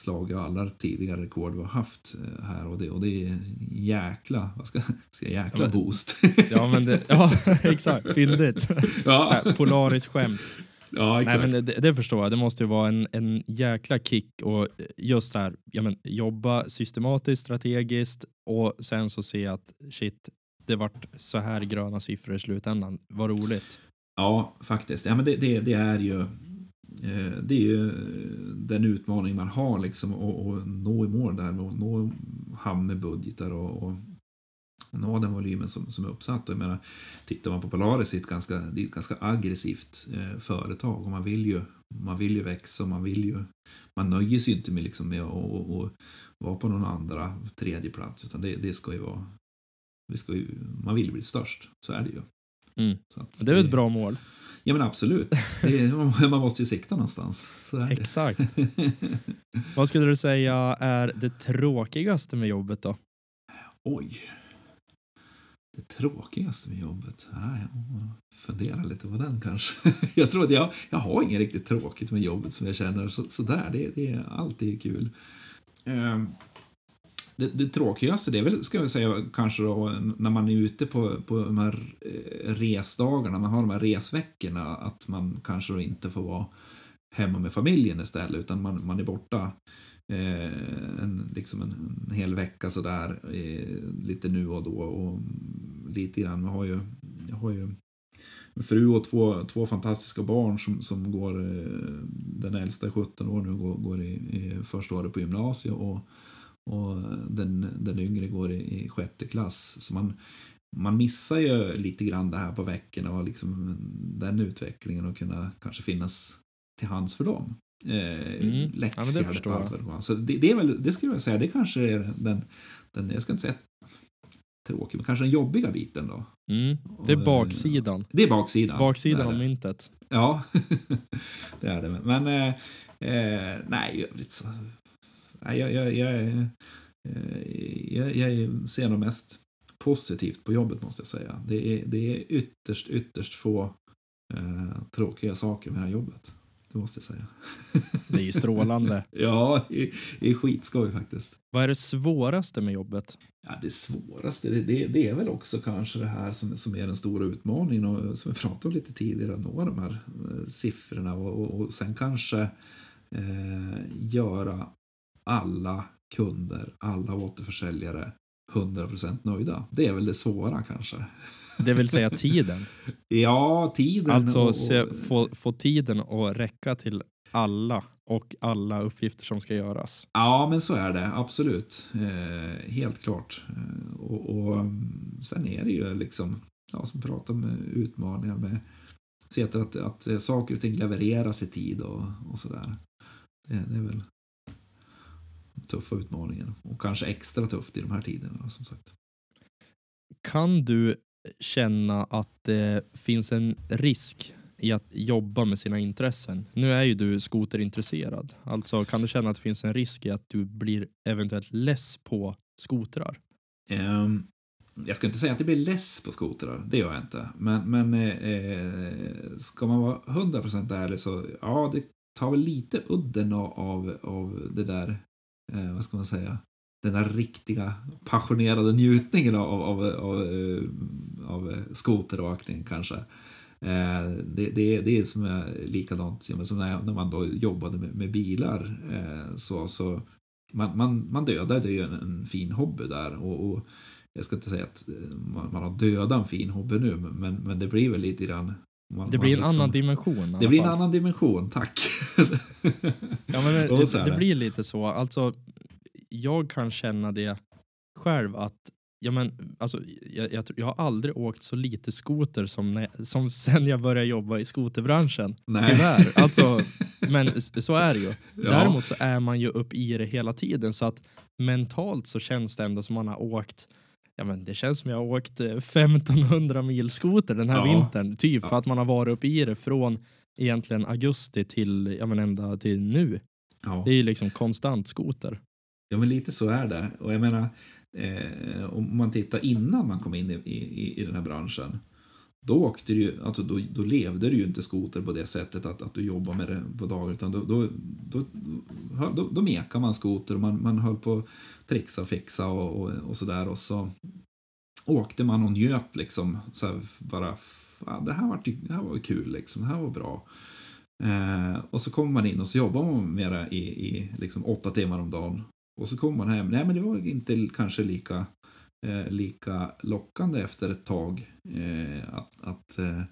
slagit alla tidigare rekord vi har haft eh, här och det, och det är jäkla, vad ska, ska jäkla ja, men, boost. ja, men det, ja, exakt, fyndigt. Ja. Polaris-skämt. Ja, exakt. Nej, men det, det, förstår jag. Det måste ju vara en, en jäkla kick och just här, ja, men, jobba systematiskt, strategiskt och sen så se att shit, det vart så här gröna siffror i slutändan. Vad roligt. Ja, faktiskt. Ja, men det, det, det är ju eh, det är ju eh, den utmaning man har liksom att nå i mål där, att nå hamn med budgetar och, och nå den volymen som, som är uppsatt. Och jag menar, tittar man på Polaris, det är ett ganska, det är ett ganska aggressivt eh, företag och man vill ju, man vill ju växa och man vill ju, man nöjer sig inte med, liksom med att vara på någon andra, tredje plats utan det, det ska ju vara, vi ska ju, man vill bli störst, så är det ju. Mm. Att, det är ett bra mål. Ja men absolut. Är, man måste ju sikta någonstans. Exakt. Vad skulle du säga är det tråkigaste med jobbet då? Oj. Det tråkigaste med jobbet? Nej, jag funderar lite på den kanske. jag tror att jag, jag har inget riktigt tråkigt med jobbet som jag känner så, sådär. Det, det är alltid kul. Ehm, det, det tråkigaste det är väl, ska jag säga, kanske då, när man är ute på, på de här eh, resdagarna, man har de här resveckorna, att man kanske då inte får vara hemma med familjen istället, utan man, man är borta eh, en, liksom en, en, hel vecka sådär, eh, lite nu och då. Och lite grann, jag har ju, jag har ju fru och två, två fantastiska barn som, som går, eh, den äldsta är 17 år nu, går, går i, i första året på gymnasiet och och den, den yngre går i, i sjätte klass. Så man, man missar ju lite grann det här på veckorna och liksom den utvecklingen och kunna kanske finnas till hands för dem. Eh, mm. Ja, det jag. Så det, det, är väl, det skulle jag säga, det kanske är den, den jag ska inte säga tråkig, men kanske den jobbiga biten då. Mm. Det är baksidan. Det är baksidan. Baksidan av myntet. Ja, det är det. Men eh, eh, nej, i övrigt så jag, jag, jag, eh, jag, jag ser nog mest positivt på jobbet måste jag säga. Det är, det är ytterst, ytterst få eh, tråkiga saker med det här jobbet. Det måste jag säga. Det är ju strålande. ja, det är skitskoj faktiskt. Vad är det svåraste med jobbet? Ja, det svåraste, det, det, det, är väl också kanske det här som, som är den stora utmaningen och som vi pratade om lite tidigare, att nå de här eh, siffrorna och, och, och sen kanske eh, göra alla kunder, alla återförsäljare 100% nöjda. Det är väl det svåra kanske. Det vill säga tiden? ja, tiden. Alltså och. Se, få, få tiden att räcka till alla och alla uppgifter som ska göras. Ja, men så är det absolut. Eh, helt klart. Eh, och, och, mm, sen är det ju liksom, ja, som pratar med utmaningar med se att, att, att saker och ting levereras i tid och, och sådär. Det, det är väl tuffa utmaningen och kanske extra tufft i de här tiderna som sagt. Kan du känna att det finns en risk i att jobba med sina intressen? Nu är ju du skoterintresserad, alltså kan du känna att det finns en risk i att du blir eventuellt less på skotrar? Um, jag ska inte säga att jag blir less på skotrar, det gör jag inte. Men, men eh, eh ska man vara 100% ärlig så ja, det tar väl lite udden av, av det där eh, vad ska man säga, den där riktiga passionerade njutningen av, av, av, eh, av, skoteråkning kanske. Eh, det, det, det är som är likadant som när, när man då jobbade med, med bilar. Eh, så, så man, man, man dödade ju en, en fin hobby där. Och, och, jag ska inte säga att man, man har dödat en fin hobby nu, men, men det blir väl lite grann man, det blir en liksom, annan dimension. Det blir en annan dimension, tack. ja, men det, det, blir lite så. Alltså, jag kan känna det själv att Ja, men, alltså, jag, jag, jag, har aldrig åkt så lite skoter som, när, som sen jag började jobba i skoterbranschen. Nej. Tyvärr. Alltså, men så är det ju. Ja. Däremot så är man ju upp i det hela tiden så att mentalt så känns det ändå som man har åkt Ja, men det känns som jag har åkt 1500 eh, mil skoter den här ja. vintern. Typ ja. för att man har varit uppe i det från egentligen augusti till ja, men ända till nu. Ja. Det är ju liksom konstant skoter. Ja, men lite så är det. Och jag menar, eh, om man tittar innan man kom in i, i, i den här branschen. Då, åkte du, alltså då, då levde du ju inte skoter på det sättet att, att du jobbar med det på dagar. Utan då, då, då, då, då mekade man skoter och man, man höll på att trixa och fixa och, och, och sådär. Och så åkte man och njöt liksom. Så här, bara, det, här var, det här var kul liksom, det här var bra. Eh, och så kommer man in och så jobbar man med det i, i liksom åtta timmar om dagen. Och så kommer man hem. Nej, men det var inte kanske lika, eh, lika lockande efter ett tag eh, att, att eh,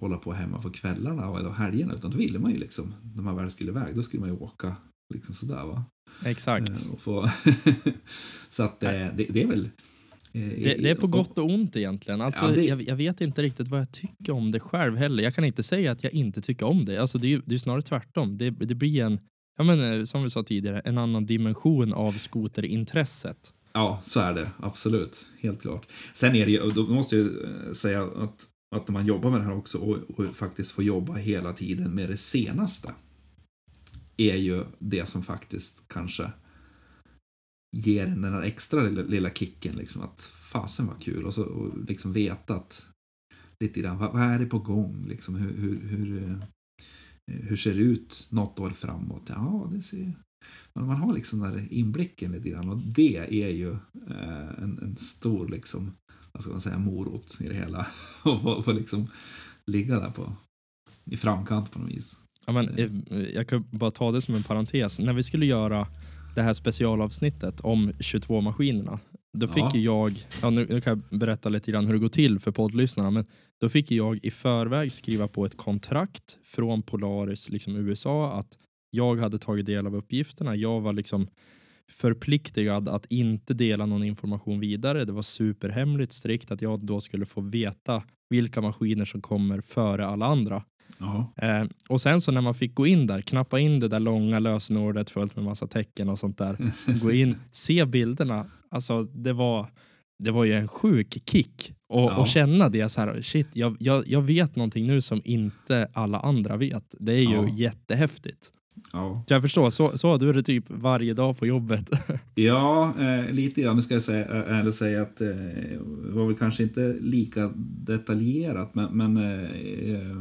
hålla på hemma på kvällarna eller helgerna. Utan då ville man ju liksom, när man väl skulle iväg, då skulle man ju åka liksom sådär va. Exakt. Eh, och få så att eh, det, det är väl Eh, det, det, är på gott och ont egentligen. Alltså, ja, det... jag, jag, vet inte riktigt vad jag tycker om det själv heller. Jag kan inte säga att jag inte tycker om det. Alltså, det, är, det är snarare tvärtom. Det, det blir en, ja, men, eh, som vi sa tidigare, en annan dimension av skoterintresset. Ja, så är det. Absolut. Helt klart. Sen är det ju, då måste jag eh, säga att, att man jobbar med det här också och, och faktiskt får jobba hela tiden med det senaste är ju det som faktiskt kanske ger en den här extra lilla, lilla kicken. Liksom, att fasen var kul. Och, så, och liksom veta att lite grann, vad, vad är det på gång? Liksom, hur, hur, hur, eh, hur ser det ut något år framåt? Ja, det ser... Man, man har liksom den där inblicken lite grann och det är ju eh, en, en stor liksom, vad ska man säga, morot i det hela. och få, få liksom ligga där på, i framkant på något vis. Ja, men, eh. jag kan bara ta det som en parentes. När vi skulle göra det här specialavsnittet om 22-maskinerna. Då fick ja. jag, ja, nu, nu, kan jag berätta lite grann hur det går till för poddlyssnarna, men då fick jag i förväg skriva på ett kontrakt från Polaris liksom USA att jag hade tagit del av uppgifterna. Jag var liksom förpliktigad att inte dela någon information vidare. Det var superhemligt strikt att jag då skulle få veta vilka maskiner som kommer före alla andra. Eh, och sen så när man fick gå in där, knappa in det där långa lösenordet fullt med massa tecken och sånt där. gå in, se bilderna. Alltså det var, det var ju en sjuk kick. Och, ja. och känna det så här, shit, jag, jag, jag vet någonting nu som inte alla andra vet. Det är ju ja. jättehäftigt. Ja. Jag förstår, så, så du är det typ varje dag på jobbet. ja, eh, lite grann. Nu ska jag säga, eller säga att eh, det var väl kanske inte lika detaljerat, men, men eh,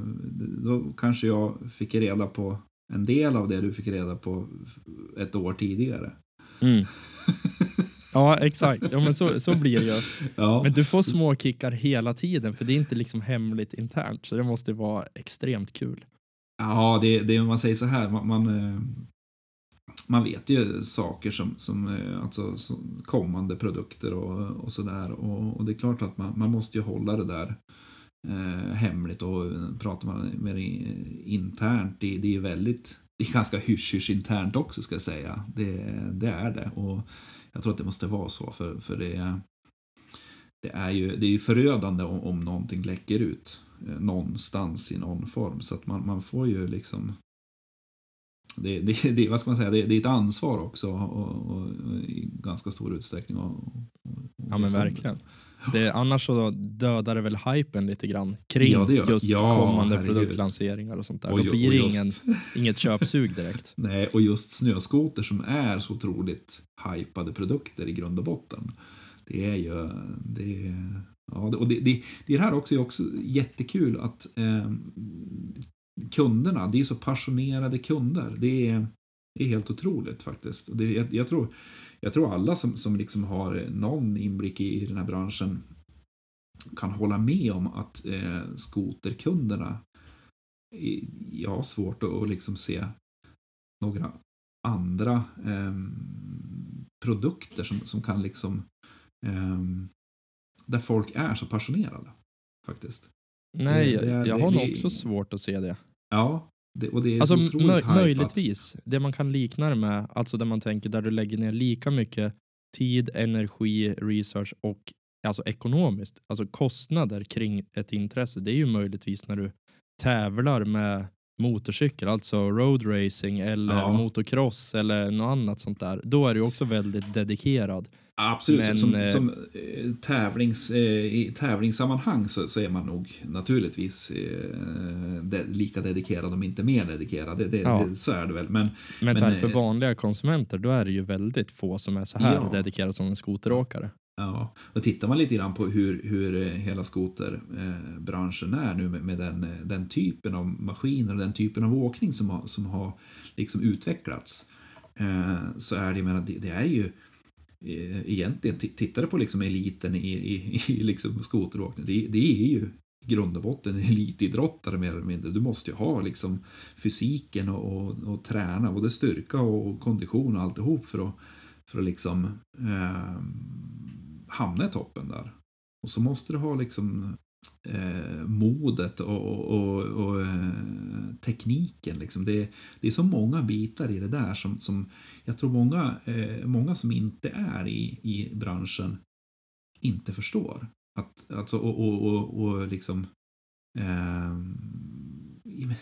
då kanske jag fick reda på en del av det du fick reda på ett år tidigare. Mm. Ja, exakt. Ja, men så, så blir det ju. Ja. Men du får små kickar hela tiden, för det är inte liksom hemligt internt, så det måste vara extremt kul. Ja, det, det man säger så här, man, man, eh, man vet ju saker som, som eh, alltså, som kommande produkter och, och sådär. Och, och, det är klart att man, man måste ju hålla det där eh, hemligt och pratar man mer internt, det, det är ju väldigt, det är ganska hysch internt också ska jag säga. Det, det är det. Och jag tror att det måste vara så för, för det, det är ju det är förödande om, om någonting läcker ut. Eh, någonstans i någon form. Så att man, man får ju liksom det, det, det, vad ska man säga, det, det är ett ansvar också och, och, och i ganska stor utsträckning. Och, ja men verkligen. Det, annars så dödar det väl hypen lite grann kring ja, just ja, kommande herregud. produktlanseringar och sånt där. Och, Då blir det ingen, inget köpsug direkt. Nej, och just snöskoter som är så otroligt hypade produkter i grund och botten. Det är ju, det är, Ja, och det, det, det här också är också jättekul att eh, kunderna, det är så passionerade kunder. Det är, det är helt otroligt faktiskt. Det, jag, jag, tror, jag tror alla som, som liksom har någon inblick i, i den här branschen kan hålla med om att eh, skoterkunderna jag har svårt att, att liksom se några andra eh, produkter som, som kan liksom eh, där folk är så passionerade. Faktiskt. Nej, det, det jag har nog också svårt att se det. Ja, det, och det är alltså, mö Möjligtvis. Det man kan likna det med, alltså där man tänker där du lägger ner lika mycket tid, energi, research och alltså ekonomiskt, alltså kostnader kring ett intresse. Det är ju möjligtvis när du tävlar med motorcykel, alltså road racing eller Ja. motocross eller något annat sånt där, då är du också väldigt dedikerad. Absolut, Men, som, eh, som eh, tävlings, eh, i tävlingssammanhang så, så är man nog naturligtvis eh, de, lika dedikerad om inte mer dedikerad. Det, det, Ja. det, så är det väl. Men, Men, så här, Men, för vanliga konsumenter, då är det ju väldigt få som är så här Ja. dedikerade som en skoteråkare. Ja, och tittar man lite grann på hur, hur eh, hela skoterbranschen är nu med, med den, eh, den typen av maskiner och den typen av åkning som har, som har liksom utvecklats eh, så är det, menar, det, är ju egentligen, tittar du på liksom eliten i, i, i liksom skoteråkning, det, det är ju i grund och botten elitidrottare mer eller mindre. Du måste ju ha liksom fysiken och, och, och träna, både styrka och kondition och alltihop för att, för att liksom eh, hamna i toppen där. Och så måste du ha liksom eh, modet och, och, och, och eh, tekniken. Liksom. Det, det är så många bitar i det där som, som jag tror många, eh, många som inte är i, i branschen inte förstår. Att, alltså, och, och, och, och liksom eh,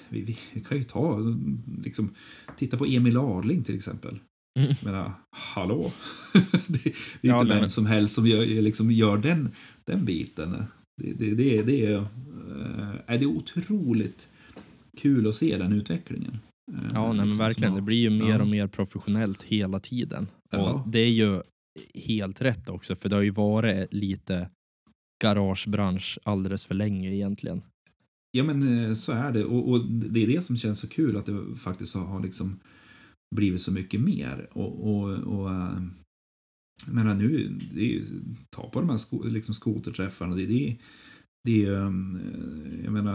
vi, vi, kan ju ta, liksom, titta på Emil Arling till exempel. Mm. Menar, hallå? det, det är Ja, inte vem som helst som gör, liksom gör den, den biten. Det, det, det, det, är, eh, är det otroligt kul att se den utvecklingen. Eh, Ja, nej, men liksom, verkligen. Det blir ju mer ja. och mer professionellt hela tiden. Ja. Och det är ju helt rätt också, för det har ju varit lite garagebransch alldeles för länge egentligen. Ja, men eh, så är det. Och, och det är det som känns så kul, att det faktiskt har liksom blivit så mycket mer. Och, och, och eh, men nu, det är, ju- ta på de här sko, liksom skoterträffarna, det, det, det är, eh, jag menar,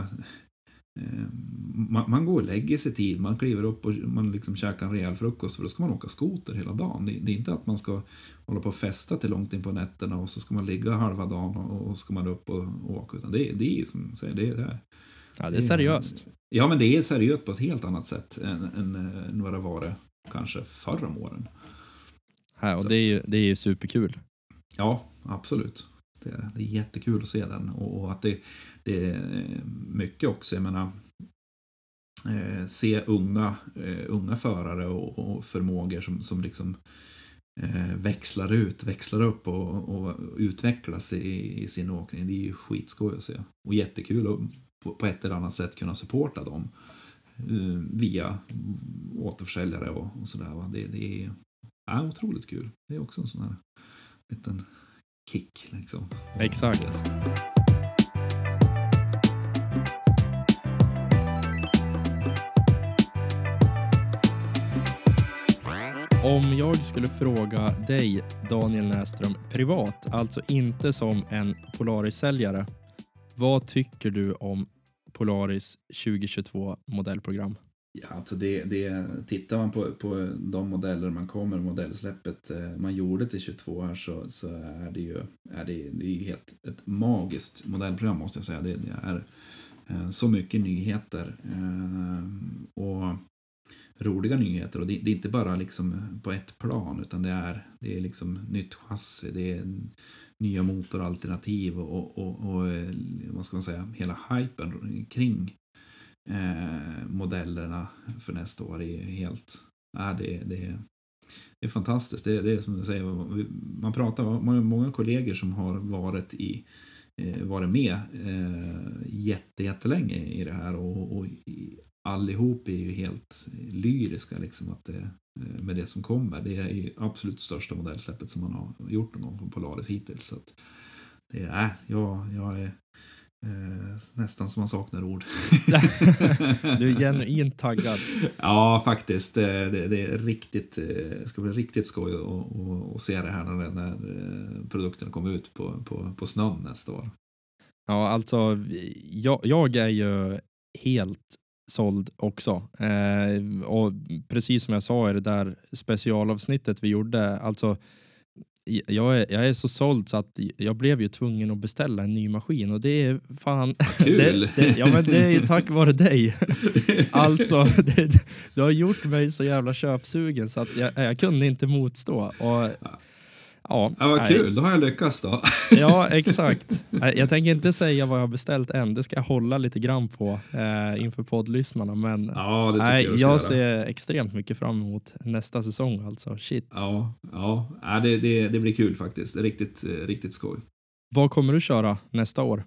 eh, man, man går och lägger sig tid, man kliver upp och man liksom käkar en rejäl frukost för då ska man åka skoter hela dagen. Det, det är inte att man ska hålla på och festa till långt in på nätterna och så ska man ligga halva dagen och, och ska man upp och, och åka. Utan det, det är som säger, det är det. Här. Ja, det är seriöst. Ja, men det är seriöst på ett helt annat sätt än, än, eh, än vad det var det kanske förr om åren. Här, och det är, ju, det är ju superkul. Ja, absolut. Det är, det är jättekul att se den och, och att det, det är mycket också, jag menar, eh, se unga, eh, unga förare och, och förmågor som, som liksom eh, växlar ut, växlar upp och, och utvecklas i, i sin åkning. Det är ju skitskoj att se. Och jättekul att på, på ett eller annat sätt kunna supporta dem eh, via återförsäljare och, och sådär. Det, det är ja, otroligt kul. Det är också en sån här liten kick liksom. Exakt. Om jag skulle fråga dig, Daniel Näström, privat, alltså inte som en Polaris-säljare, vad tycker du om Polaris 2022 modellprogram? Ja, alltså det, det, tittar man på, på de modeller man kommer, modellsläppet eh, man gjorde till 22 här så, så är det ju, är det, det är ju helt ett magiskt modellprogram måste jag säga. Det, det är eh, så mycket nyheter eh, och roliga nyheter och det, det är inte bara liksom på ett plan utan det är, det är liksom nytt chassi, det är nya motoralternativ och, och, och eh, vad ska man säga, hela hypen kring eh, modellerna för nästa år är helt... Äh, det, det, det är fantastiskt. Det, det är som du säger, man pratar med många, många kollegor som har varit i eh, varit med eh, jätte, jättelänge i det här och, och allihop är ju helt lyriska liksom att det, eh, med det som kommer. Det är ju absolut största modellsläppet som man har gjort någon gång på Polaris hittills. Så att det är, äh, jag, jag är eh, nästan som man saknar ord. Du är genuint taggad. Ja, faktiskt. Det, det, är riktigt, eh, det ska bli riktigt skoj att se det här när, när eh, produkten kommer ut på, på, på snön nästa år. Ja, alltså, jag, jag är ju helt såld också. Eh, och precis som jag sa i det där specialavsnittet vi gjorde, alltså jag är, jag är så såld så att jag blev ju tvungen att beställa en ny maskin och det är fan... Kul! Det, det, ja men det är ju tack vare dig. Alltså, det, du har gjort mig så jävla köpsugen så att jag, jag kunde inte motstå. Och, Ja, Ja, vad nej. kul, då har jag lyckats då. Ja, exakt. Jag tänker inte säga vad jag har beställt än. Det ska jag hålla lite grann på eh, inför poddlyssnarna. Men Ja, nej, jag jag ser extremt mycket fram emot nästa säsong. Alltså. Shit. Ja, ja. det, det, det blir kul faktiskt. Det är riktigt, eh, riktigt skoj. Vad kommer du köra nästa år?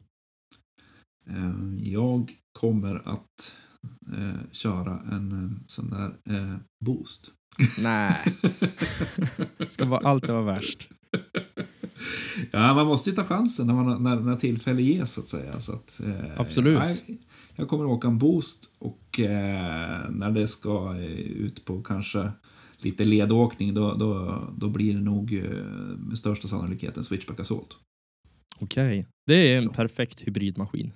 Eh, Jag kommer att eh, köra en sån där eh, boost. Nej, ska vara alltid vara värst. Ja, man måste ju ta chansen när, man, när, när tillfälle ges så att säga. Så att, eh, Absolut. nej, jag kommer åka en boost och eh, när det ska eh, ut på kanske lite ledåkning då, då, då blir det nog eh, med största sannolikhet en switchback assault. Okej, det är en perfekt hybridmaskin.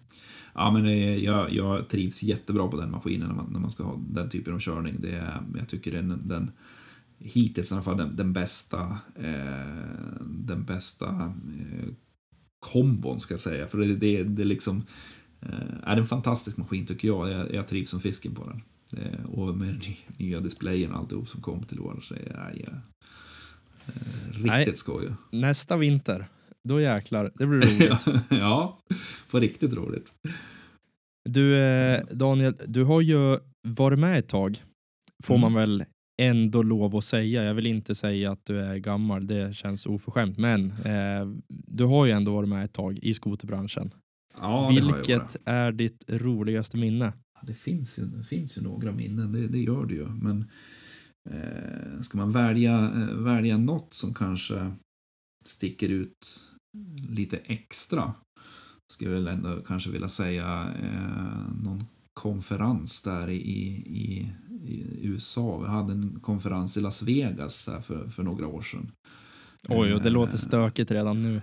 Ja, men jag, jag trivs jättebra på den maskinen när man, när man ska ha den typen av körning. Det är, jag tycker den, den hittills i alla fall den, den bästa, eh, den bästa eh, kombon ska jag säga. För det, det, det är liksom, eh, är en fantastisk maskin tycker jag. Jag, jag trivs som fisken på den. Eh, och med den ny- nya displayen och alltihop som kom till år så är jag eh, riktigt skoj. Nästa vinter, då jäklar, det blir roligt. ja, på riktigt roligt. Du eh, Daniel, du har ju varit med ett tag, får Mm. man väl ändå lov att säga. Jag vill inte säga att du är gammal, det känns oförskämt, men eh, du har ju ändå varit med ett tag i skoterbranschen. Ja. Vilket är ditt roligaste minne? Ja, Det finns ju, det finns ju några minnen, det, det gör det ju. Men eh, ska man välja, eh, välja något som kanske sticker ut lite extra skulle jag väl ändå kanske vilja säga eh, någon konferens där i, i, i USA. Vi hade en konferens i Las Vegas för, för några år sedan. Oj, och det Eh, låter stökigt redan nu.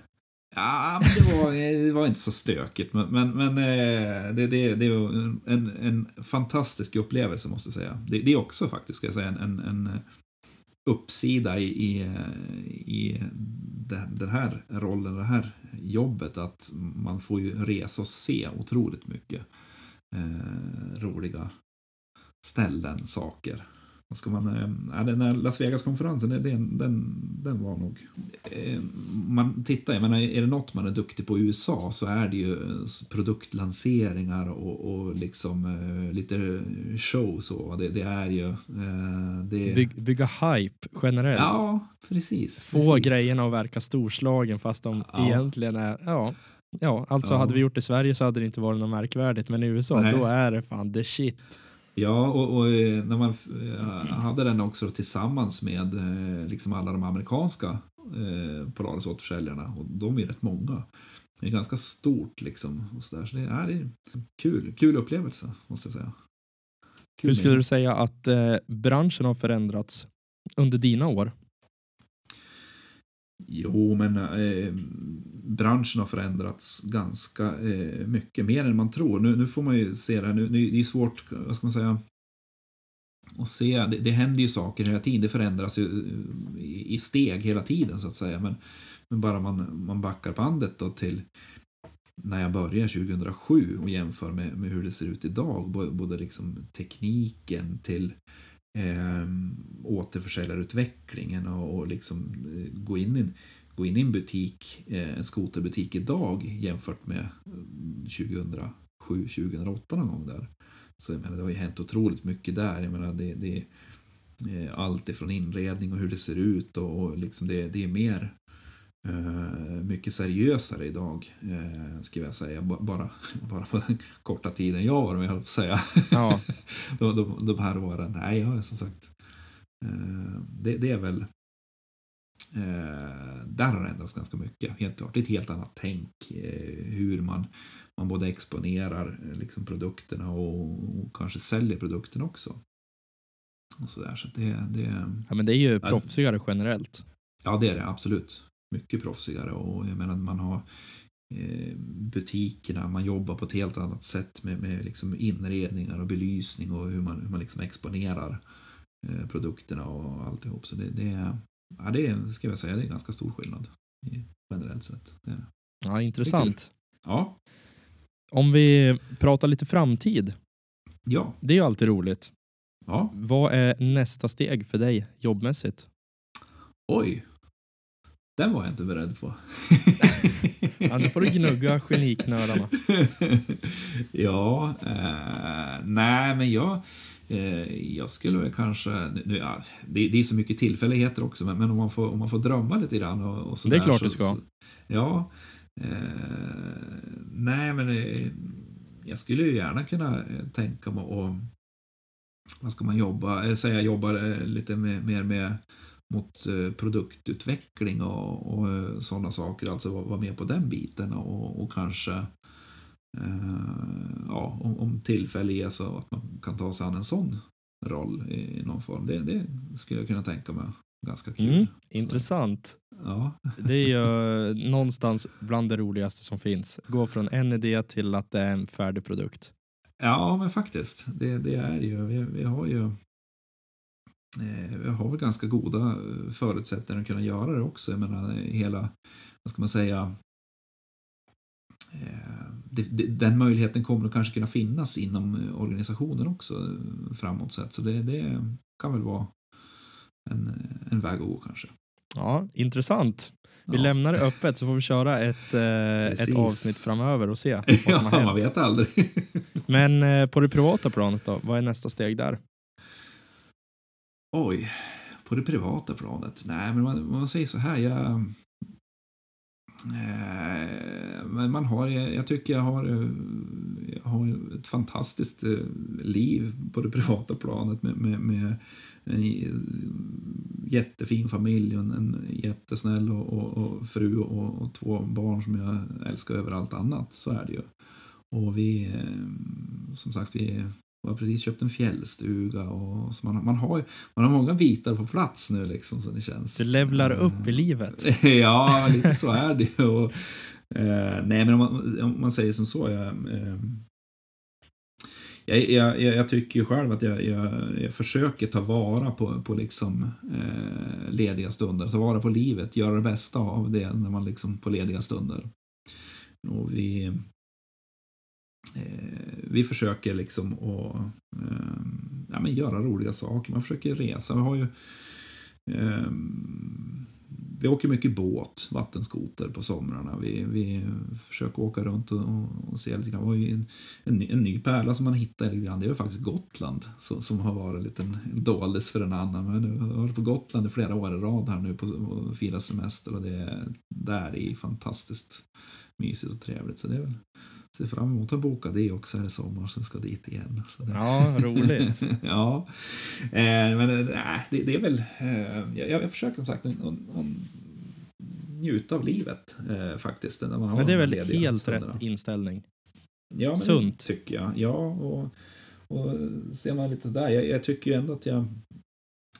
Ja, men det var, det var inte så stökigt. Men, men, men eh, det, det, det var en, en fantastisk upplevelse måste jag säga. Det, det är också faktiskt, ska jag säga, en, en uppsida i, i, i det- den här rollen, det här jobbet. Att man får ju resa och se otroligt mycket eh, roliga ställen, saker. Vad ska man, eh, ja, den här Las Vegas-konferensen, den, den, den var nog... Eh, man tittar, jag menar, är det något man är duktig på i USA så är det ju eh, produktlanseringar och, och liksom lite show så. Det, det är ju... Det, Byg, bygga hype generellt. Ja, precis. Få precis. grejerna att verka storslagen fast de Ja. egentligen är, ja. Ja, alltså Ja. hade vi gjort det i Sverige så hade det inte varit något märkvärdigt, men i USA Nej. då är det fan the shit. Ja, och, och eh, när man eh, hade den också tillsammans med eh, liksom alla de amerikanska eh, Polaris-återförsäljarna, och de är rätt många. Det är ganska stort liksom. Och så där. så det är, det är kul, kul upplevelse, måste jag säga. Kul Hur skulle du säga att eh, branschen har förändrats under dina år? Jo, men eh, branschen har förändrats ganska eh, mycket, mer än man tror. Nu, nu får man ju se det här, nu, nu, det är svårt, vad ska man säga, att se, det, det händer ju saker hela tiden, det förändras ju eh, i, i steg hela tiden så att säga. Men, men bara man, man backar bandet då till när jag började 2007 och jämför med, med hur det ser ut idag, både, både liksom tekniken till eh, återförsäljarutvecklingen och, och liksom eh, gå in, i, gå in i en butik, eh, en skoterbutik idag jämfört med mm, 2007-2008 någon gång där. Så jag menar, det har ju hänt otroligt mycket där. Jag menar, det, det eh, allt ifrån inredning och hur det ser ut och, och liksom det, det är mer mycket seriösare idag, eh, skulle jag säga. Ba- Bara, bara på den korta tiden jag var med, jag säga Ja, de, de, de här åren. Nej, jag som sagt. Eh, det, det är väl. Eh, där har det ändrats ganska mycket, helt klart. Det är ett helt annat tänk. Eh, hur man, man både exponerar eh, liksom, produkterna och, och kanske säljer produkterna också. Och så där, så det, det, ja, men det är ju proffsigare generellt. Ja, det är det absolut. Mycket proffsigare och jag menar man har eh, butikerna, man jobbar på ett helt annat sätt med, med liksom inredningar och belysning och hur man, hur man liksom exponerar eh, produkterna och alltihop. Så det, det, är, ja, det är, ska jag säga, det är ganska stor skillnad i, generellt sett. Det är det. Ja, intressant. Ja, Om vi pratar lite framtid, ja, det är ju alltid roligt. ja. Vad är nästa steg för dig jobbmässigt? Oj. Den var jag inte beredd på. Ja, nu får du gnugga geniknölarna. ja, eh, nej men jag, eh, jag skulle väl kanske, nu, ja, det, det, är så mycket tillfälligheter också, men, men, om, man får, om man får drömma lite grann och, och Det är klart du ska. Så, ja, eh, nej men eh, jag skulle ju gärna kunna eh, tänka mig att vad ska man jobba, säga jobba lite mer med, med mot eh, produktutveckling och, och eh, sådana saker, alltså vara med på den biten och, och kanske eh, ja, om, om tillfälle ges så att man kan ta sig an en sån roll i, i någon form. Det, det, skulle jag kunna tänka mig ganska kul. Mm, intressant. Ja. Det är ju någonstans bland det roligaste som finns. Gå från en idé till att det är en färdig produkt. Ja, men faktiskt. Det, det är ju, vi, vi har ju eh, vi har väl ganska goda eh, förutsättningar att kunna göra det också. Jag menar hela, vad ska man säga, eh, den möjligheten kommer att kanske kunna finnas inom organisationen också framåt sett. Så det, det kan väl vara en, en väg att gå kanske. Ja, intressant. Vi ja. lämnar det öppet så får vi köra ett, eh, ett avsnitt framöver och se vad som ja, har hänt. man vet aldrig. Men eh, på det privata planet då, vad är nästa steg där? Oj, på det privata planet? Nej, men man, man säger så här, jag... Eh, men man har, jag tycker jag har, jag har ett fantastiskt eh, liv på det privata planet med, med, med en jättefin familj och en jättesnäll och, och, och fru och, och, två barn som jag älskar över allt annat. Så är det ju. Och vi, eh, som sagt, vi har precis köpt en fjällstuga och så man, man, har, man har många bitar på plats nu liksom så det känns. Det levlar upp i livet. ja, lite så är det. Och, eh, nej, men om man, om man säger som så, jag, eh, jag, jag, jag, tycker ju själv att jag, jag, jag försöker ta vara på, på liksom, eh, lediga stunder, ta vara på livet, göra det bästa av det när man liksom på lediga stunder. Och vi, eh, Eh, vi försöker liksom att eh, ja, men göra roliga saker, man försöker resa. Vi har ju eh, vi åker mycket båt, vattenskoter på somrarna. Vi, vi försöker åka runt och, och se lite grann. En, en, en, ny pärla som man hittar lite grann, det är faktiskt Gotland som, som har varit en liten doldis för en annan. Men jag har varit på Gotland i flera år i rad här nu på och firat semester och det där är fantastiskt mysigt och trevligt. Så det är väl ser fram emot att boka det också här i sommar, sen ska dit igen. Ja, roligt. ja, eh, men äh, det, det, är väl, eh, jag, jag försöker som sagt att njuta av livet eh, faktiskt. När man har men det är väl helt rätt inställning? Ja, men Sunt. tycker jag. Ja, och, och ser man lite sådär, jag, jag tycker ju ändå att jag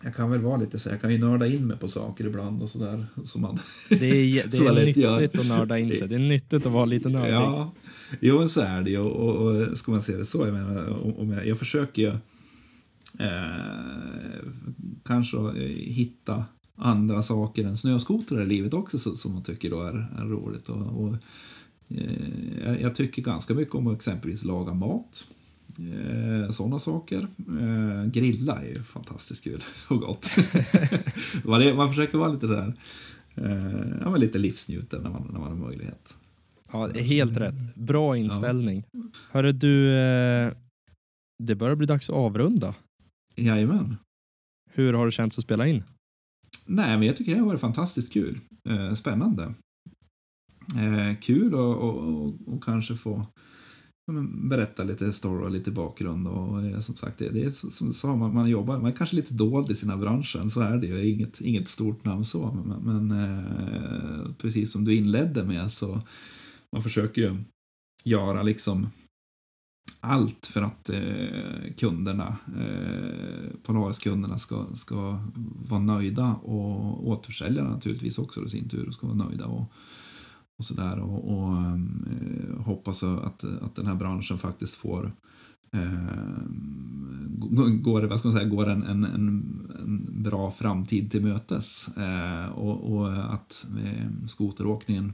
jag kan väl vara lite så jag kan ju nörda in mig på saker ibland och sådär. Som man det är, det är nyttigt gör. att nörda in sig. Det är nyttigt att vara lite nördig. Ja, jo men så är det ju. Och, och, och ska man se det så, jag menar, om jag, jag försöker ju eh, kanske eh, hitta andra saker än snöskotrar i livet också som man tycker då är, är roligt. Och, och eh, jag tycker ganska mycket om att exempelvis laga mat. Eh, Sådana saker. Eh, grilla är ju fantastiskt kul och gott. man, är, man försöker vara lite där, eh, ja, men lite livsnjuten när man, när man har möjlighet. Ja, helt rätt. Bra inställning. Ja. Hörru du, eh, det börjar bli dags att avrunda. Jajamän. Hur har det känts att spela in? Nej, men jag tycker det har varit fantastiskt kul. Eh, spännande. Eh, kul och, och, och, kanske få berätta lite story och lite bakgrund. Och som sagt, det, är som du sa, man, man jobbar, man är kanske lite dold i sina branschen, så är det ju. Inget, inget stort namn så, men, men eh, precis som du inledde med så man försöker ju göra liksom allt för att eh, kunderna, eh, Polaris-kunderna ska, ska vara nöjda och återförsäljarna naturligtvis också i sin tur ska vara nöjda. Och, och sådär och, och eh, hoppas att, att den här branschen faktiskt får eh, går, vad ska man säga, går en, en, en bra framtid till mötes eh, och, och, att eh, skoteråkningen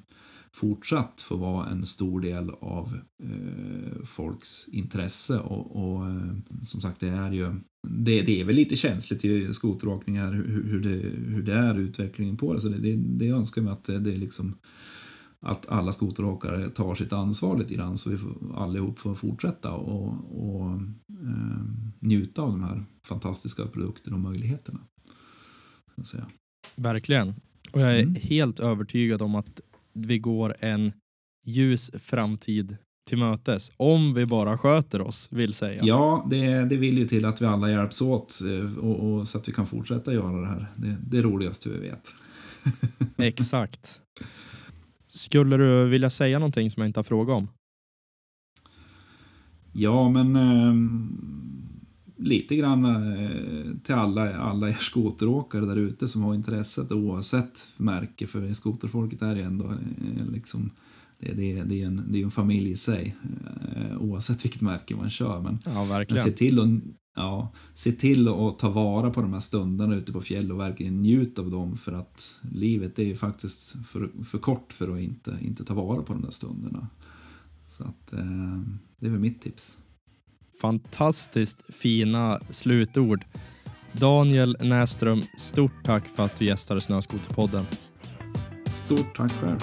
fortsatt få vara en stor del av eh, folks intresse och, och eh, som sagt det är ju det, det är väl lite känsligt i skoteråkning här hur, hur, det, hur det är utvecklingen på det så det, det, det önskar mig att det, det är liksom att alla skoteråkare tar sitt ansvar lite grann så vi får, allihop får fortsätta och, och eh, njuta av de här fantastiska produkterna och möjligheterna. Verkligen. Och jag är Mm. helt övertygad om att vi går en ljus framtid till mötes. Om vi bara sköter oss, vill säga. Ja, det, det vill ju till att vi alla hjälps åt eh, och, och så att vi kan fortsätta göra det här. Det, det är roligaste vi vet. Exakt. Skulle du vilja säga någonting som jag inte har frågat om? Ja, men eh, lite grann eh, till alla, alla er skoteråkare där ute som har intresset oavsett märke. För skoterfolket är ju ändå eh, liksom det, det, det är en, det är en familj i sig eh, oavsett vilket märke man kör. Men, Ja, men se till att ja, se till att ta vara på de här stunderna ute på fjäll och verkligen njuta av dem för att livet är ju faktiskt för, för kort för att inte, inte ta vara på de där stunderna. Så att eh, det är väl mitt tips. Fantastiskt fina slutord. Daniel Näström, stort tack för att du gästade Snöskoterpodden. Stort tack själv.